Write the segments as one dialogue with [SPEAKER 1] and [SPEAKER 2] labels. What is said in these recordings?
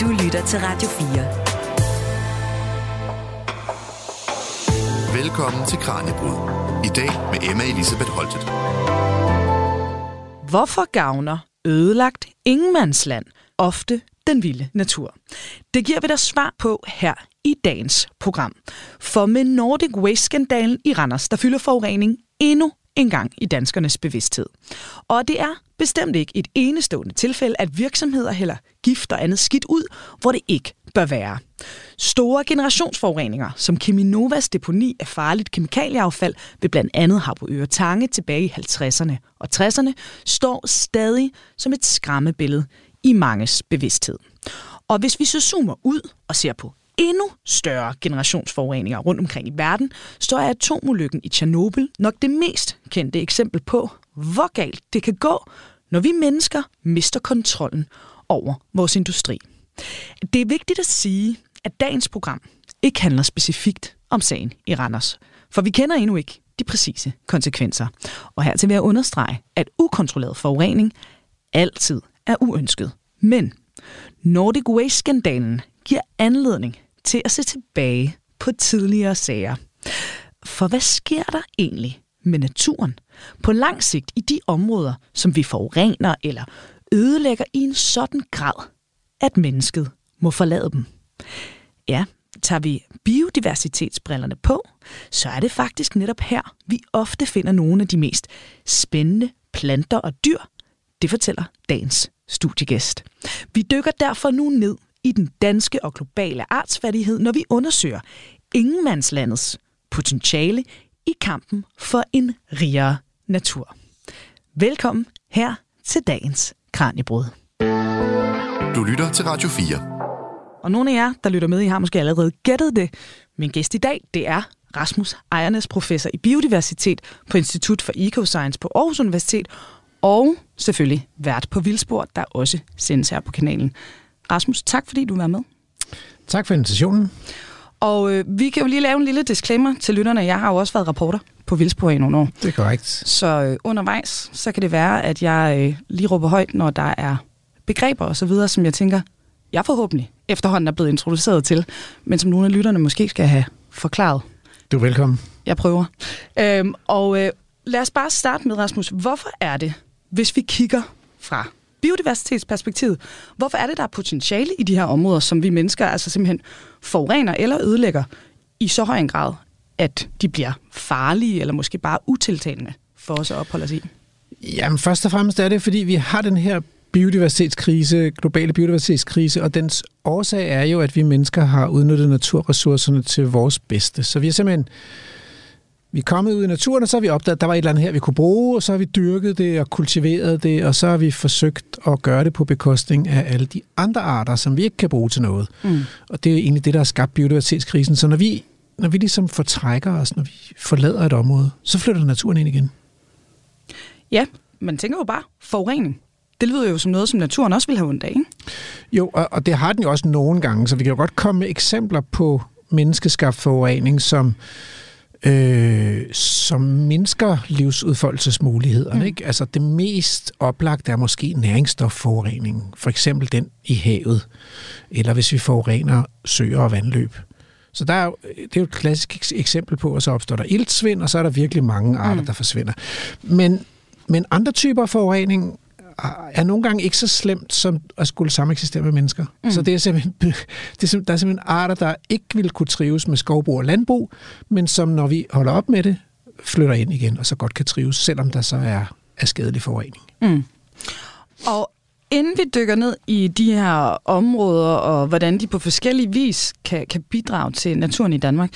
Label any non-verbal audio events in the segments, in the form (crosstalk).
[SPEAKER 1] Du lytter til Radio 4.
[SPEAKER 2] Velkommen til Kranjebrud. I dag med Emma Elisabeth Holtet.
[SPEAKER 3] Hvorfor gavner ødelagt ingenmandsland ofte den vilde natur? Det giver vi dig svar på her i dagens program. For med Nordic Waste-skandalen i Randers, der fylder forurening endnu engang i danskernes bevidsthed. Og det er bestemt ikke et enestående tilfælde, at virksomheder hælder gift og andet skidt ud, hvor det ikke bør være. Store generationsforureninger, som Keminovas deponi af farligt kemikalieaffald ved blandt andet Harboøre Tange tilbage i 50'erne og 60'erne, står stadig som et skræmmebillede i manges bevidsthed. Og hvis vi så zoomer ud og ser på endnu større generationsforureninger rundt omkring i verden, så er atomulykken i Tjernobyl nok det mest kendte eksempel på, hvor galt det kan gå, når vi mennesker mister kontrollen over vores industri. Det er vigtigt at sige, at dagens program ikke handler specifikt om sagen i Randers, for vi kender endnu ikke de præcise konsekvenser. Og hertil vil jeg understrege, at ukontrolleret forurening altid er uønsket. Men Nordic Waste-skandalen giver anledning til at se tilbage på tidligere sager. For hvad sker der egentlig med naturen på lang sigt i de områder, som vi forurener eller ødelægger i en sådan grad, at mennesket må forlade dem? Ja, tager vi biodiversitetsbrillerne på, så er det faktisk netop her, vi ofte finder nogle af de mest spændende planter og dyr. Det fortæller dagens studiegæst. Vi dykker derfor nu ned i den danske og globale artsfattighed, når vi undersøger ingenmandslandets potentiale i kampen for en rigere natur. Velkommen her til dagens Kranjebrud.
[SPEAKER 2] Du lytter til Radio 4.
[SPEAKER 3] Og nogle af jer, der lytter med, I har måske allerede gættet det. Min gæst i dag, det er Rasmus Ejernes, professor i biodiversitet på Institut for Ecoscience på Aarhus Universitet, og selvfølgelig vært på Vildspor, der også sendes her på kanalen. Rasmus, tak fordi du var med.
[SPEAKER 4] Tak for invitationen.
[SPEAKER 3] Og øh, vi kan jo lige lave en lille disclaimer til lytterne. Jeg har jo også været reporter på Vildspor i nogle år.
[SPEAKER 4] Det er korrekt.
[SPEAKER 3] Så øh, undervejs, så kan det være, at jeg øh, lige råber højt, når der er begreber og så videre, som jeg tænker, jeg forhåbentlig efterhånden er blevet introduceret til, men som nogle af lytterne måske skal have forklaret.
[SPEAKER 4] Du er velkommen.
[SPEAKER 3] Jeg prøver. Øhm, og øh, lad os bare starte med, Rasmus. Hvorfor er det, hvis vi kigger fra biodiversitetsperspektivet, hvorfor er det, der er potentiale i de her områder, som vi mennesker altså simpelthen forurener eller ødelægger i så høj en grad, at de bliver farlige eller måske bare utiltalende for os at opholde os i?
[SPEAKER 4] Jamen først og fremmest er det, fordi vi har den her biodiversitetskrise, globale biodiversitetskrise, og dens årsag er jo, at vi mennesker har udnyttet naturressourcerne til vores bedste. Så vi er simpelthen vi er kommet ud i naturen, og så har vi opdaget, at der var et eller andet her, vi kunne bruge, og så har vi dyrket det og kultiveret det, og så har vi forsøgt at gøre det på bekostning af alle de andre arter, som vi ikke kan bruge til noget. Mm. Og det er egentlig det, der har skabt biodiversitetskrisen. Så når vi, når vi ligesom fortrækker os, når vi forlader et område, så flytter naturen ind igen.
[SPEAKER 3] Ja, man tænker jo bare forurening. Det lyder jo som noget, som naturen også vil have ondt af, ikke?
[SPEAKER 4] Jo, og, og det har den jo også nogle gange, så vi kan jo godt komme med eksempler på menneskeskabt forurening, som øh, som mindsker livsudfoldelsesmulighederne. Mm. Ikke? Altså det mest oplagte er måske næringsstofforurening, for eksempel den i havet, eller hvis vi forurener søer og vandløb. Så der er jo, det er jo et klassisk eksempel på, at så opstår der iltsvind, og så er der virkelig mange arter, mm. der forsvinder. Men, men andre typer af forurening er nogle gange ikke så slemt, som at skulle sameksistere med mennesker. Mm. Så det er simpelthen, (laughs) det er simpelthen, der er simpelthen arter, der ikke vil kunne trives med skovbrug og landbrug, men som når vi holder op med det, flytter ind igen, og så godt kan trives, selvom der så er, er skadelig forurening. Mm.
[SPEAKER 3] Og inden vi dykker ned i de her områder, og hvordan de på forskellige vis kan, kan bidrage til naturen i Danmark,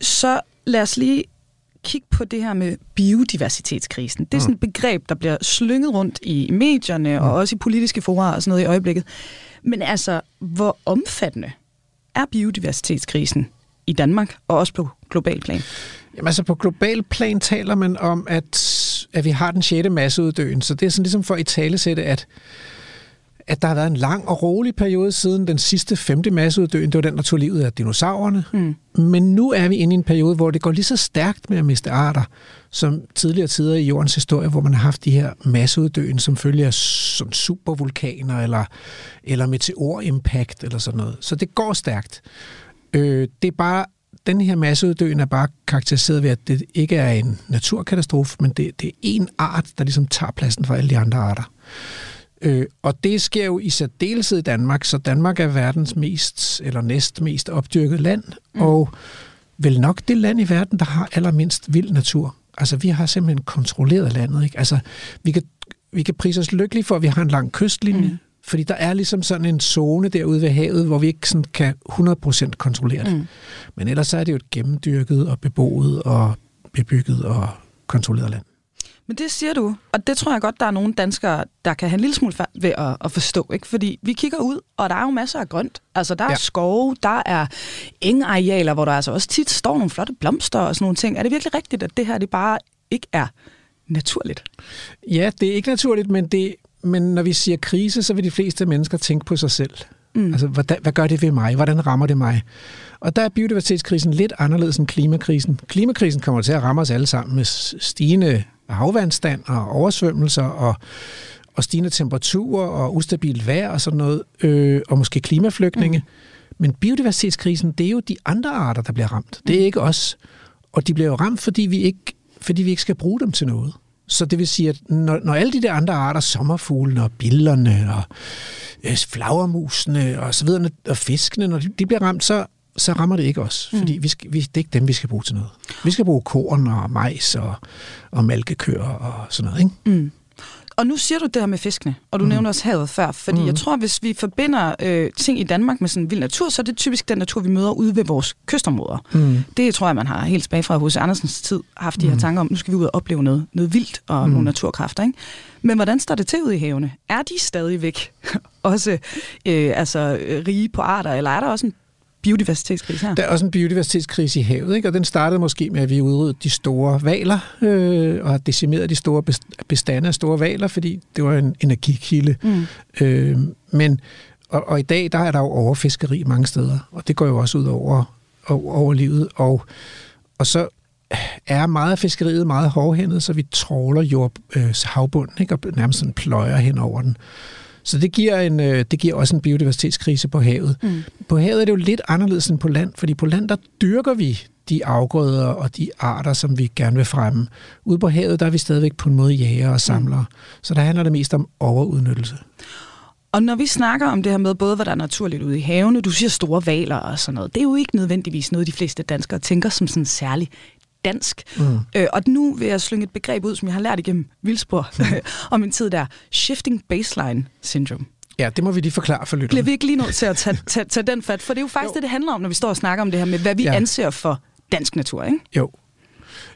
[SPEAKER 3] så lad os lige kigge på det her med biodiversitetskrisen. Det er sådan et begreb, der bliver slynget rundt i medierne og også i politiske fora og sådan noget i øjeblikket. Men altså, hvor omfattende er biodiversitetskrisen i Danmark og også på global plan?
[SPEAKER 4] Jamen altså på global plan taler man om, at, at vi har den sjette masseuddøen, så det er sådan ligesom for i talesætte, at at der har været en lang og rolig periode siden den sidste femte masseuddøen. Det var den, der tog livet af dinosaurerne. Mm. Men nu er vi inde i en periode, hvor det går lige så stærkt med at miste arter, som tidligere tider i jordens historie, hvor man har haft de her masseuddøen, som følger sådan supervulkaner eller, eller meteorimpact eller sådan noget. Så det går stærkt. Øh, det er bare den her masseuddøen er bare karakteriseret ved, at det ikke er en naturkatastrofe, men det, det er en art, der ligesom tager pladsen for alle de andre arter. Øh, og det sker jo i særdeleshed i Danmark, så Danmark er verdens mest eller næst mest opdyrket land, mm. og vel nok det land i verden, der har allermindst vild natur. Altså, vi har simpelthen kontrolleret landet, ikke? Altså, vi kan, vi kan prise os lykkelige for, at vi har en lang kystlinje, mm. fordi der er ligesom sådan en zone derude ved havet, hvor vi ikke sådan kan 100% kontrollere det. Mm. Men ellers så er det jo et gennemdyrket og beboet og bebygget og kontrolleret land.
[SPEAKER 3] Men det siger du, og det tror jeg godt, der er nogle danskere, der kan have en lille smule ved at, at forstå. Ikke? Fordi vi kigger ud, og der er jo masser af grønt. Altså, der er ja. skove, der er arealer, hvor der altså også tit står nogle flotte blomster og sådan nogle ting. Er det virkelig rigtigt, at det her det bare ikke er naturligt?
[SPEAKER 4] Ja, det er ikke naturligt, men, det, men når vi siger krise, så vil de fleste mennesker tænke på sig selv. Mm. Altså, hvad, hvad gør det ved mig? Hvordan rammer det mig? Og der er biodiversitetskrisen lidt anderledes end klimakrisen. Klimakrisen kommer til at ramme os alle sammen med stigende havvandstand og oversvømmelser og, og stigende temperaturer og ustabilt vejr og sådan noget, øh, og måske klimaflygtninge. Mm. Men biodiversitetskrisen, det er jo de andre arter, der bliver ramt. Det er ikke os. Og de bliver jo ramt, fordi vi ikke, fordi vi ikke skal bruge dem til noget. Så det vil sige, at når, når alle de der andre arter, sommerfuglene og billerne og øh, flagermusene og så videre, og fiskene, når de, de bliver ramt, så, så rammer det ikke os, mm. fordi vi skal, vi, det er ikke dem, vi skal bruge til noget. Vi skal bruge korn og majs og, og malkekøer og sådan noget. Ikke? Mm.
[SPEAKER 3] Og nu siger du det her med fiskene, og du mm. nævner også havet før, fordi mm. jeg tror, hvis vi forbinder øh, ting i Danmark med sådan vild natur, så er det typisk den natur, vi møder ude ved vores kystområder. Mm. Det tror jeg, man har helt tilbage fra hos Andersens tid haft de her mm. tanker om, nu skal vi ud og opleve noget, noget vildt og mm. nogle naturkræfter. Ikke? Men hvordan står det til ude i havene? Er de stadigvæk (laughs) også øh, altså, rige på arter, eller er der også en biodiversitetskrise her?
[SPEAKER 4] Der er også en biodiversitetskrise i havet, ikke? og den startede måske med, at vi udryddede de store valer øh, og har decimeret de store bestande af store valer, fordi det var en energikilde. Mm. Øh, men, og, og i dag der er der jo overfiskeri mange steder, og det går jo også ud over, over, over livet. Og, og så er meget af fiskeriet meget hårdhændet, så vi tråler jord, øh, havbunden ikke? og nærmest sådan pløjer hen over den. Så det giver, en, øh, det giver også en biodiversitetskrise på havet. Mm. På havet er det jo lidt anderledes end på land, fordi på land der dyrker vi de afgrøder og de arter, som vi gerne vil fremme. Ude på havet, der er vi stadigvæk på en måde jæger og samlere. Mm. Så der handler det mest om overudnyttelse.
[SPEAKER 3] Og når vi snakker om det her med både, hvad der er naturligt ude i havene, du siger store valer og sådan noget, det er jo ikke nødvendigvis noget, de fleste danskere tænker som sådan særlig dansk. Mm. Øh, og nu vil jeg slynge et begreb ud, som jeg har lært igennem Vildspor mm. (laughs) om en tid der. Shifting baseline syndrome.
[SPEAKER 4] Ja, det må vi lige forklare for lytterne.
[SPEAKER 3] Bliver vi ikke lige nødt til at tage, tage, tage den fat? For det er jo faktisk jo. det, det handler om, når vi står og snakker om det her med, hvad vi ja. anser for dansk natur, ikke?
[SPEAKER 4] Jo.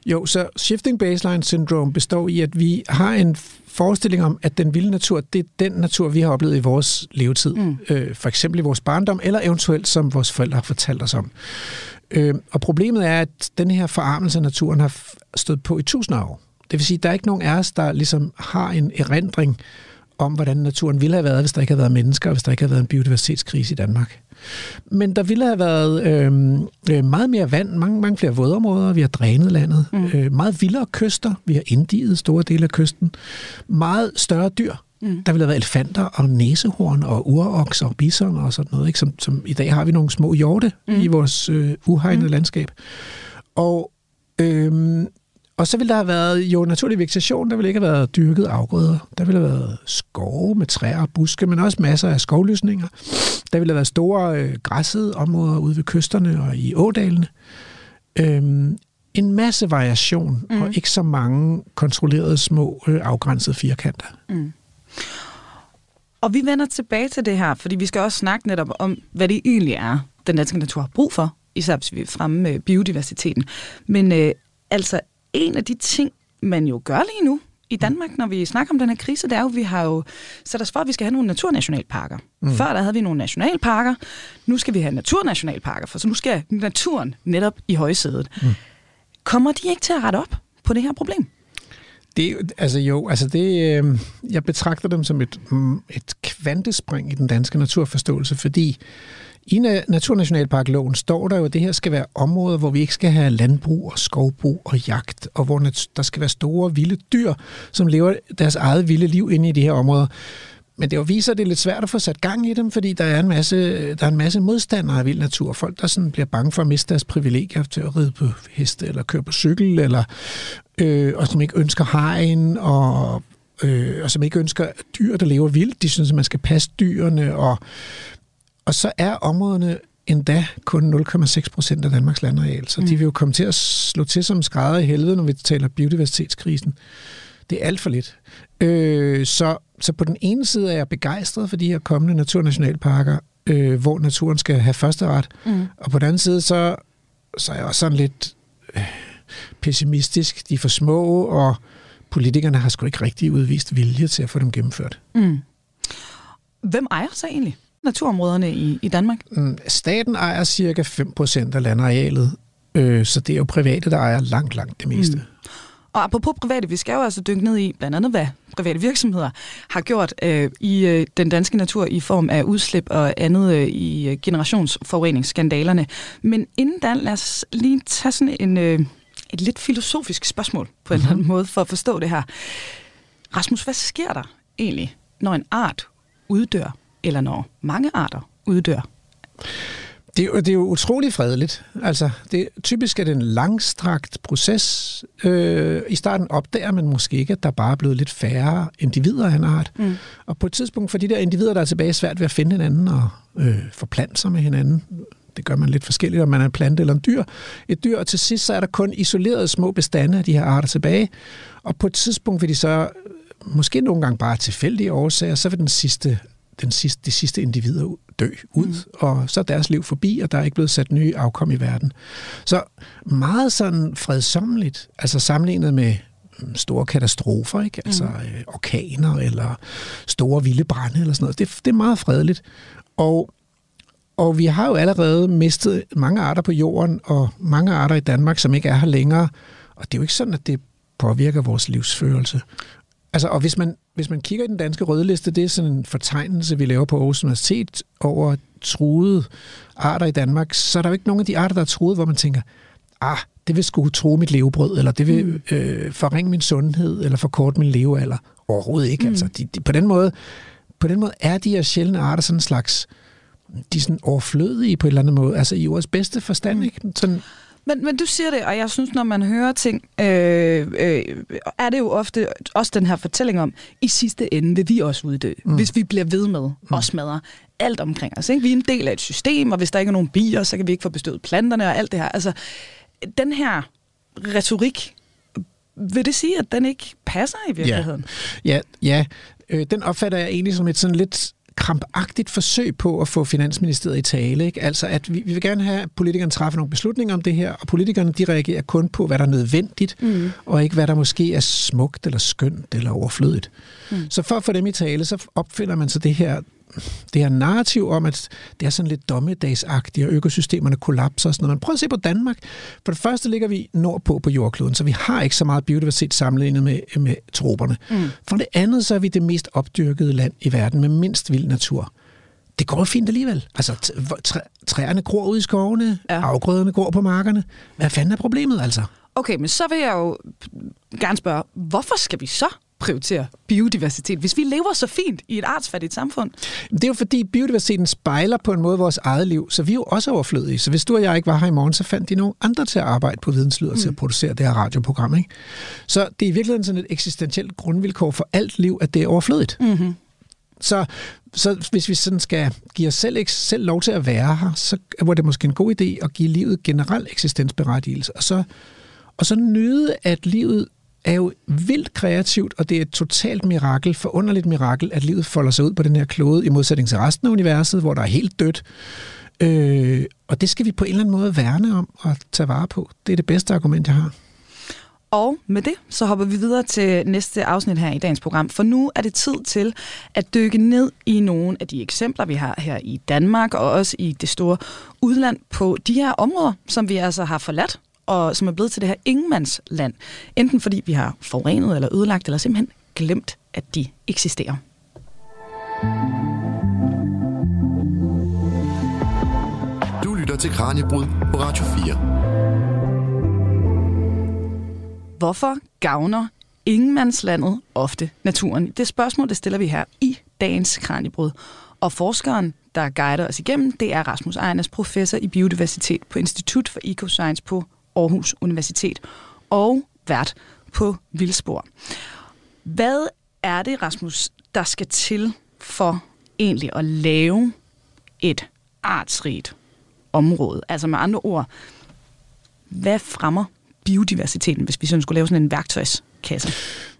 [SPEAKER 4] Jo, så shifting baseline syndrome består i, at vi har en forestilling om, at den vilde natur, det er den natur, vi har oplevet i vores levetid. Mm. Øh, for eksempel i vores barndom, eller eventuelt som vores forældre har fortalt os om. Øh, og problemet er, at den her forarmelse af naturen har stået på i tusinder år. Det vil sige, at der er ikke nogen af os, der ligesom har en erindring om, hvordan naturen ville have været, hvis der ikke havde været mennesker, og hvis der ikke havde været en biodiversitetskrise i Danmark. Men der ville have været øhm, øh, meget mere vand, mange, mange flere vådområder, vi har drænet landet, mm. øh, meget vildere kyster, vi har indiget store dele af kysten, meget større dyr, Mm. Der ville have været elefanter og næsehorn og urokser og bison og sådan noget. Ikke? Som, som I dag har vi nogle små hjorte mm. i vores øh, uhegnede mm. landskab. Og, øhm, og så ville der have været jo naturlig vegetation. Der ville ikke have været dyrket afgrøder. Der ville have været skove med træer og buske, men også masser af skovlysninger. Der ville have været store øh, græssede områder ude ved kysterne og i ådalene. Øhm, en masse variation, mm. og ikke så mange kontrollerede små øh, afgrænsede firkanter. Mm.
[SPEAKER 3] Og vi vender tilbage til det her, fordi vi skal også snakke netop om, hvad det egentlig er, den danske natur har brug for, især hvis vi fremme med biodiversiteten. Men øh, altså, en af de ting, man jo gør lige nu i Danmark, når vi snakker om den her krise, det er jo, at vi har jo sat os for, at vi skal have nogle naturnationalparker. Mm. Før der havde vi nogle nationalparker, nu skal vi have naturnationalparker, for så nu skal naturen netop i højsædet. Mm. Kommer de ikke til at rette op på det her problem?
[SPEAKER 4] Det, altså jo, altså det, øh, jeg betragter dem som et, mm, et kvantespring i den danske naturforståelse, fordi i Naturnationalparkloven står der jo, at det her skal være områder, hvor vi ikke skal have landbrug og skovbrug og jagt, og hvor der skal være store vilde dyr, som lever deres eget vilde liv inde i de her områder. Men det jo viser, at det er lidt svært at få sat gang i dem, fordi der er en masse, der er en masse modstandere af vild natur. Folk, der sådan bliver bange for at miste deres privilegier til at ride på heste, eller køre på cykel, eller, øh, og som ikke ønsker hegn, og, øh, og som ikke ønsker dyr, der lever vildt. De synes, at man skal passe dyrene, og, og så er områderne endda kun 0,6 procent af Danmarks landareal. Så mm. de vil jo komme til at slå til som skrædder i helvede, når vi taler biodiversitetskrisen. Det er alt for lidt. Øh, så, så på den ene side er jeg begejstret for de her kommende naturnationalparker, øh, hvor naturen skal have første ret. Mm. Og på den anden side, så, så er jeg også sådan lidt øh, pessimistisk. De er for små, og politikerne har sgu ikke rigtig udvist vilje til at få dem gennemført. Mm.
[SPEAKER 3] Hvem ejer så egentlig naturområderne i, i Danmark?
[SPEAKER 4] Mm, staten ejer cirka 5% af landarealet, øh, så det er jo private, der ejer langt, langt det meste. Mm.
[SPEAKER 3] Og apropos private, vi skal jo altså dykke ned i blandt andet, hvad private virksomheder har gjort øh, i øh, den danske natur i form af udslip og andet øh, i øh, generationsforureningsskandalerne. Men inden da, lad os lige tage sådan en, øh, et lidt filosofisk spørgsmål på en eller anden mhm. måde for at forstå det her. Rasmus, hvad sker der egentlig, når en art uddør, eller når mange arter uddør?
[SPEAKER 4] Det er, jo, det er jo utrolig fredeligt. Altså, det, typisk er det en langstrakt proces. Øh, I starten opdager man måske ikke, at der bare er blevet lidt færre individer af en art. Mm. Og på et tidspunkt for de der individer, der er tilbage, svært ved at finde hinanden og øh, forplante sig med hinanden. Det gør man lidt forskelligt, om man er en plante eller en dyr. Et dyr, og til sidst så er der kun isolerede små bestande af de her arter tilbage. Og på et tidspunkt vil de så, måske nogle gange bare tilfældige årsager, så vil den sidste den sidste, de sidste individer dø ud, mm. og så er deres liv forbi, og der er ikke blevet sat nye afkom i verden. Så meget sådan fredsommeligt, altså sammenlignet med mm, store katastrofer, ikke? altså mm. øh, orkaner eller store vilde brænde eller sådan noget. Det, det er meget fredeligt. Og, og vi har jo allerede mistet mange arter på jorden, og mange arter i Danmark, som ikke er her længere. Og det er jo ikke sådan, at det påvirker vores livsførelse. Altså, og hvis man, hvis man kigger i den danske rødliste, det er sådan en fortegnelse, vi laver på Aarhus Universitet over truede arter i Danmark, så er der jo ikke nogen af de arter, der er truet, hvor man tænker, ah, det vil sgu tro mit levebrød, eller det vil mm. øh, forringe min sundhed, eller forkorte min levealder. Overhovedet ikke. Mm. Altså, de, de, på, den måde, på den måde er de her sjældne arter sådan en slags de er sådan overflødige på en eller anden måde, altså i ordets bedste forstand, mm. ikke? Sådan,
[SPEAKER 3] men, men du siger det, og jeg synes, når man hører ting, øh, øh, er det jo ofte også den her fortælling om, i sidste ende vil vi også uddø, mm. hvis vi bliver ved med mm. at smadre alt omkring os. Ikke? Vi er en del af et system, og hvis der ikke er nogen bier, så kan vi ikke få bestøvet planterne og alt det her. Altså, den her retorik, vil det sige, at den ikke passer i virkeligheden?
[SPEAKER 4] Ja, ja, ja. Øh, den opfatter jeg egentlig som et sådan lidt krampagtigt forsøg på at få Finansministeriet i tale. Ikke? Altså, at vi, vi vil gerne have, at politikerne træffer nogle beslutninger om det her, og politikerne de reagerer kun på, hvad der er nødvendigt, mm. og ikke hvad der måske er smukt, eller skønt, eller overflødigt. Mm. Så for at få dem i tale, så opfinder man så det her det her narrativ om, at det er sådan lidt dommedagsagtigt, og økosystemerne kollapser og sådan noget. Men prøv at se på Danmark. For det første ligger vi nordpå på jordkloden, så vi har ikke så meget biodiversitet sammenlignet med, med troperne. Mm. For det andet, så er vi det mest opdyrkede land i verden med mindst vild natur. Det går fint alligevel. Altså, træerne gror ud i skovene, ja. afgrøderne gror på markerne. Hvad fanden er problemet altså?
[SPEAKER 3] Okay, men så vil jeg jo gerne spørge, hvorfor skal vi så prioritere biodiversitet, hvis vi lever så fint i et artsfattigt samfund?
[SPEAKER 4] Det er jo fordi biodiversiteten spejler på en måde vores eget liv, så vi er jo også overflødige. Så hvis du og jeg ikke var her i morgen, så fandt de nogle andre til at arbejde på videnslyder mm. til at mm. producere det her radioprogram. Ikke? Så det er i virkeligheden sådan et eksistentielt grundvilkår for alt liv, at det er overflødigt. Mm-hmm. Så, så hvis vi sådan skal give os selv, selv lov til at være her, så er det måske en god idé at give livet generel eksistensberettigelse, og så, og så nyde, at livet er jo vildt kreativt, og det er et totalt mirakel, forunderligt mirakel, at livet folder sig ud på den her klode, i modsætning til resten af universet, hvor der er helt dødt. Øh, og det skal vi på en eller anden måde værne om og tage vare på. Det er det bedste argument, jeg har.
[SPEAKER 3] Og med det, så hopper vi videre til næste afsnit her i dagens program, for nu er det tid til at dykke ned i nogle af de eksempler, vi har her i Danmark, og også i det store udland på de her områder, som vi altså har forladt og som er blevet til det her ingenmandsland. Enten fordi vi har forurenet eller ødelagt, eller simpelthen glemt, at de eksisterer.
[SPEAKER 2] Du lytter til Kranjebrud på Radio 4.
[SPEAKER 3] Hvorfor gavner ingenmandslandet ofte naturen? Det spørgsmål, det stiller vi her i dagens Kranjebrud. Og forskeren, der guider os igennem, det er Rasmus Ejernes, professor i biodiversitet på Institut for Ecoscience på Aarhus Universitet og vært på Vildspor. Hvad er det, Rasmus, der skal til for egentlig at lave et artsrigt område? Altså med andre ord, hvad fremmer biodiversiteten, hvis vi sådan skulle lave sådan en værktøjskasse?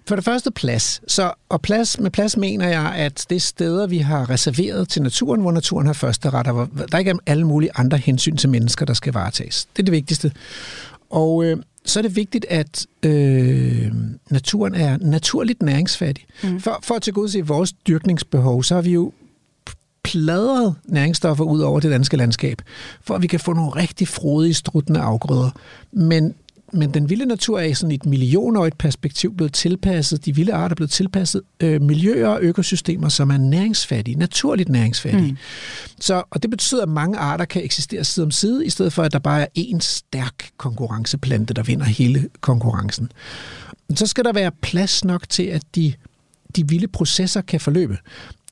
[SPEAKER 4] For det første plads. Så, og plads, med plads mener jeg, at det er steder, vi har reserveret til naturen, hvor naturen har første ret, hvor der ikke er alle mulige andre hensyn til mennesker, der skal varetages. Det er det vigtigste. Og øh, så er det vigtigt, at øh, naturen er naturligt næringsfattig. Mm. For, for at tilgodese vores dyrkningsbehov, så har vi jo pladret næringsstoffer ud over det danske landskab, for at vi kan få nogle rigtig frodige, struttende afgrøder. Men men den vilde natur er i sådan et millionårigt perspektiv blevet tilpasset, de vilde arter er blevet tilpasset øh, miljøer og økosystemer, som er næringsfattige, naturligt næringsfattige. Mm. Så, og det betyder, at mange arter kan eksistere side om side, i stedet for, at der bare er én stærk konkurrenceplante, der vinder hele konkurrencen. Så skal der være plads nok til, at de, de vilde processer kan forløbe.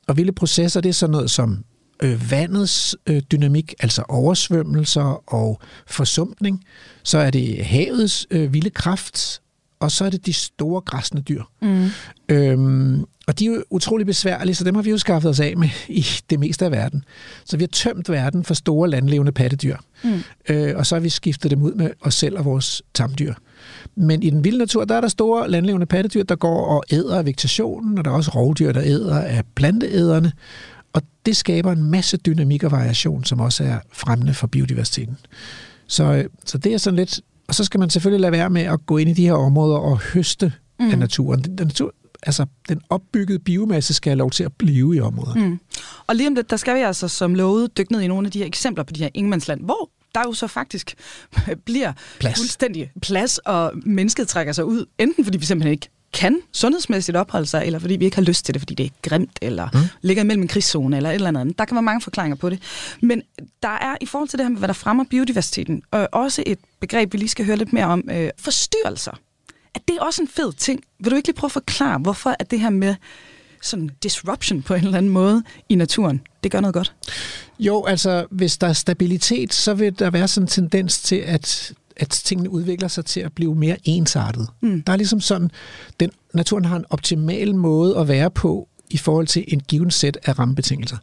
[SPEAKER 4] Og vilde processer, det er sådan noget som øh, vandets øh, dynamik, altså oversvømmelser og forsumpning. Så er det havets øh, vilde kraft, og så er det de store græsne dyr. Mm. Øhm, og de er jo utrolig besværlige, så dem har vi jo skaffet os af med i det meste af verden. Så vi har tømt verden for store landlevende pattedyr. Mm. Øh, og så har vi skiftet dem ud med os selv og vores tamdyr. Men i den vilde natur, der er der store landlevende pattedyr, der går og æder af vegetationen, og der er også rovdyr, der æder af planteæderne. Og det skaber en masse dynamik og variation, som også er fremmende for biodiversiteten. Så, så det er sådan lidt... Og så skal man selvfølgelig lade være med at gå ind i de her områder og høste mm. af naturen. Den, den, natur, altså, den opbyggede biomasse skal have lov til at blive i området. Mm.
[SPEAKER 3] Og lige om lidt, der skal vi altså som lovet dykke ned i nogle af de her eksempler på de her ingenmandsland, hvor der jo så faktisk (laughs) bliver
[SPEAKER 4] plads.
[SPEAKER 3] fuldstændig plads, og mennesket trækker sig ud, enten fordi vi simpelthen ikke kan sundhedsmæssigt opholde sig, eller fordi vi ikke har lyst til det, fordi det er grimt, eller mm. ligger imellem en krigszone, eller et eller andet. Der kan være mange forklaringer på det. Men der er i forhold til det her med, hvad der fremmer biodiversiteten, øh, også et begreb, vi lige skal høre lidt mere om, øh, forstyrrelser. Er det også en fed ting? Vil du ikke lige prøve at forklare, hvorfor er det her med sådan disruption på en eller anden måde i naturen, det gør noget godt?
[SPEAKER 4] Jo, altså hvis der er stabilitet, så vil der være sådan en tendens til, at at tingene udvikler sig til at blive mere ensartet. Mm. Der er ligesom sådan, den, naturen har en optimal måde at være på i forhold til en given sæt af rammebetingelser.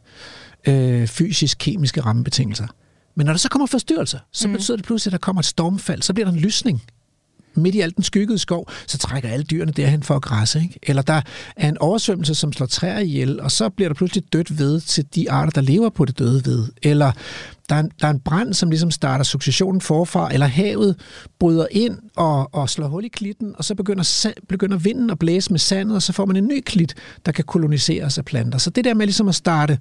[SPEAKER 4] Øh, fysisk, kemiske rammebetingelser. Men når der så kommer forstyrrelser, så mm. betyder det pludselig, at der kommer et stormfald, så bliver der en lysning midt i alt den skyggede skov, så trækker alle dyrene derhen for at græsse. Ikke? Eller der er en oversvømmelse, som slår træer ihjel, og så bliver der pludselig dødt ved til de arter, der lever på det døde ved. Eller der er, en, der er en brand, som ligesom starter successionen forfra, eller havet bryder ind og, og slår hul i klitten, og så begynder, begynder vinden at blæse med sandet, og så får man en ny klit, der kan koloniseres af planter. Så det der med ligesom at starte,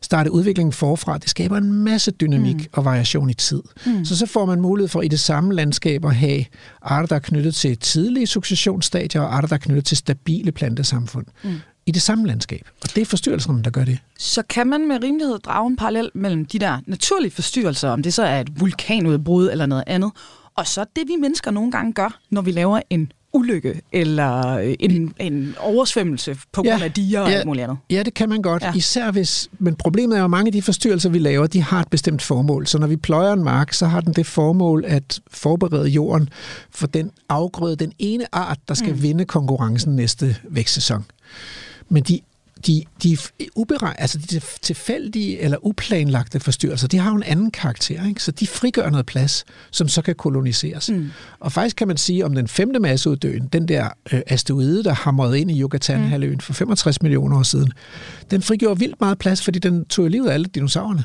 [SPEAKER 4] starte udviklingen forfra, det skaber en masse dynamik mm. og variation i tid. Mm. Så så får man mulighed for i det samme landskab at have arter, der er knyttet til tidlige successionsstadier, og arter, der er knyttet til stabile plantesamfund. Mm i det samme landskab. Og det er forstyrrelserne, der gør det.
[SPEAKER 3] Så kan man med rimelighed drage en parallel mellem de der naturlige forstyrrelser, om det så er et vulkanudbrud eller noget andet, og så det, vi mennesker nogle gange gør, når vi laver en ulykke eller en, en oversvømmelse på grund ja, af diger og
[SPEAKER 4] ja,
[SPEAKER 3] alt muligt andet.
[SPEAKER 4] Ja, det kan man godt. Ja. Især hvis, men problemet er jo, at mange af de forstyrrelser, vi laver, de har et bestemt formål. Så når vi pløjer en mark, så har den det formål at forberede jorden for den afgrøde, den ene art, der skal mm. vinde konkurrencen næste vækstsæson. Men de, de, de, ubereg, altså de tilfældige eller uplanlagte forstyrrelser, de har jo en anden karakter, ikke? så de frigør noget plads, som så kan koloniseres. Mm. Og faktisk kan man sige om den femte masseuddøen, den der øh, asteroide, der hamrede ind i Yucatan-halvøen mm. for 65 millioner år siden, den frigjorde vildt meget plads, fordi den tog livet af alle dinosaurerne.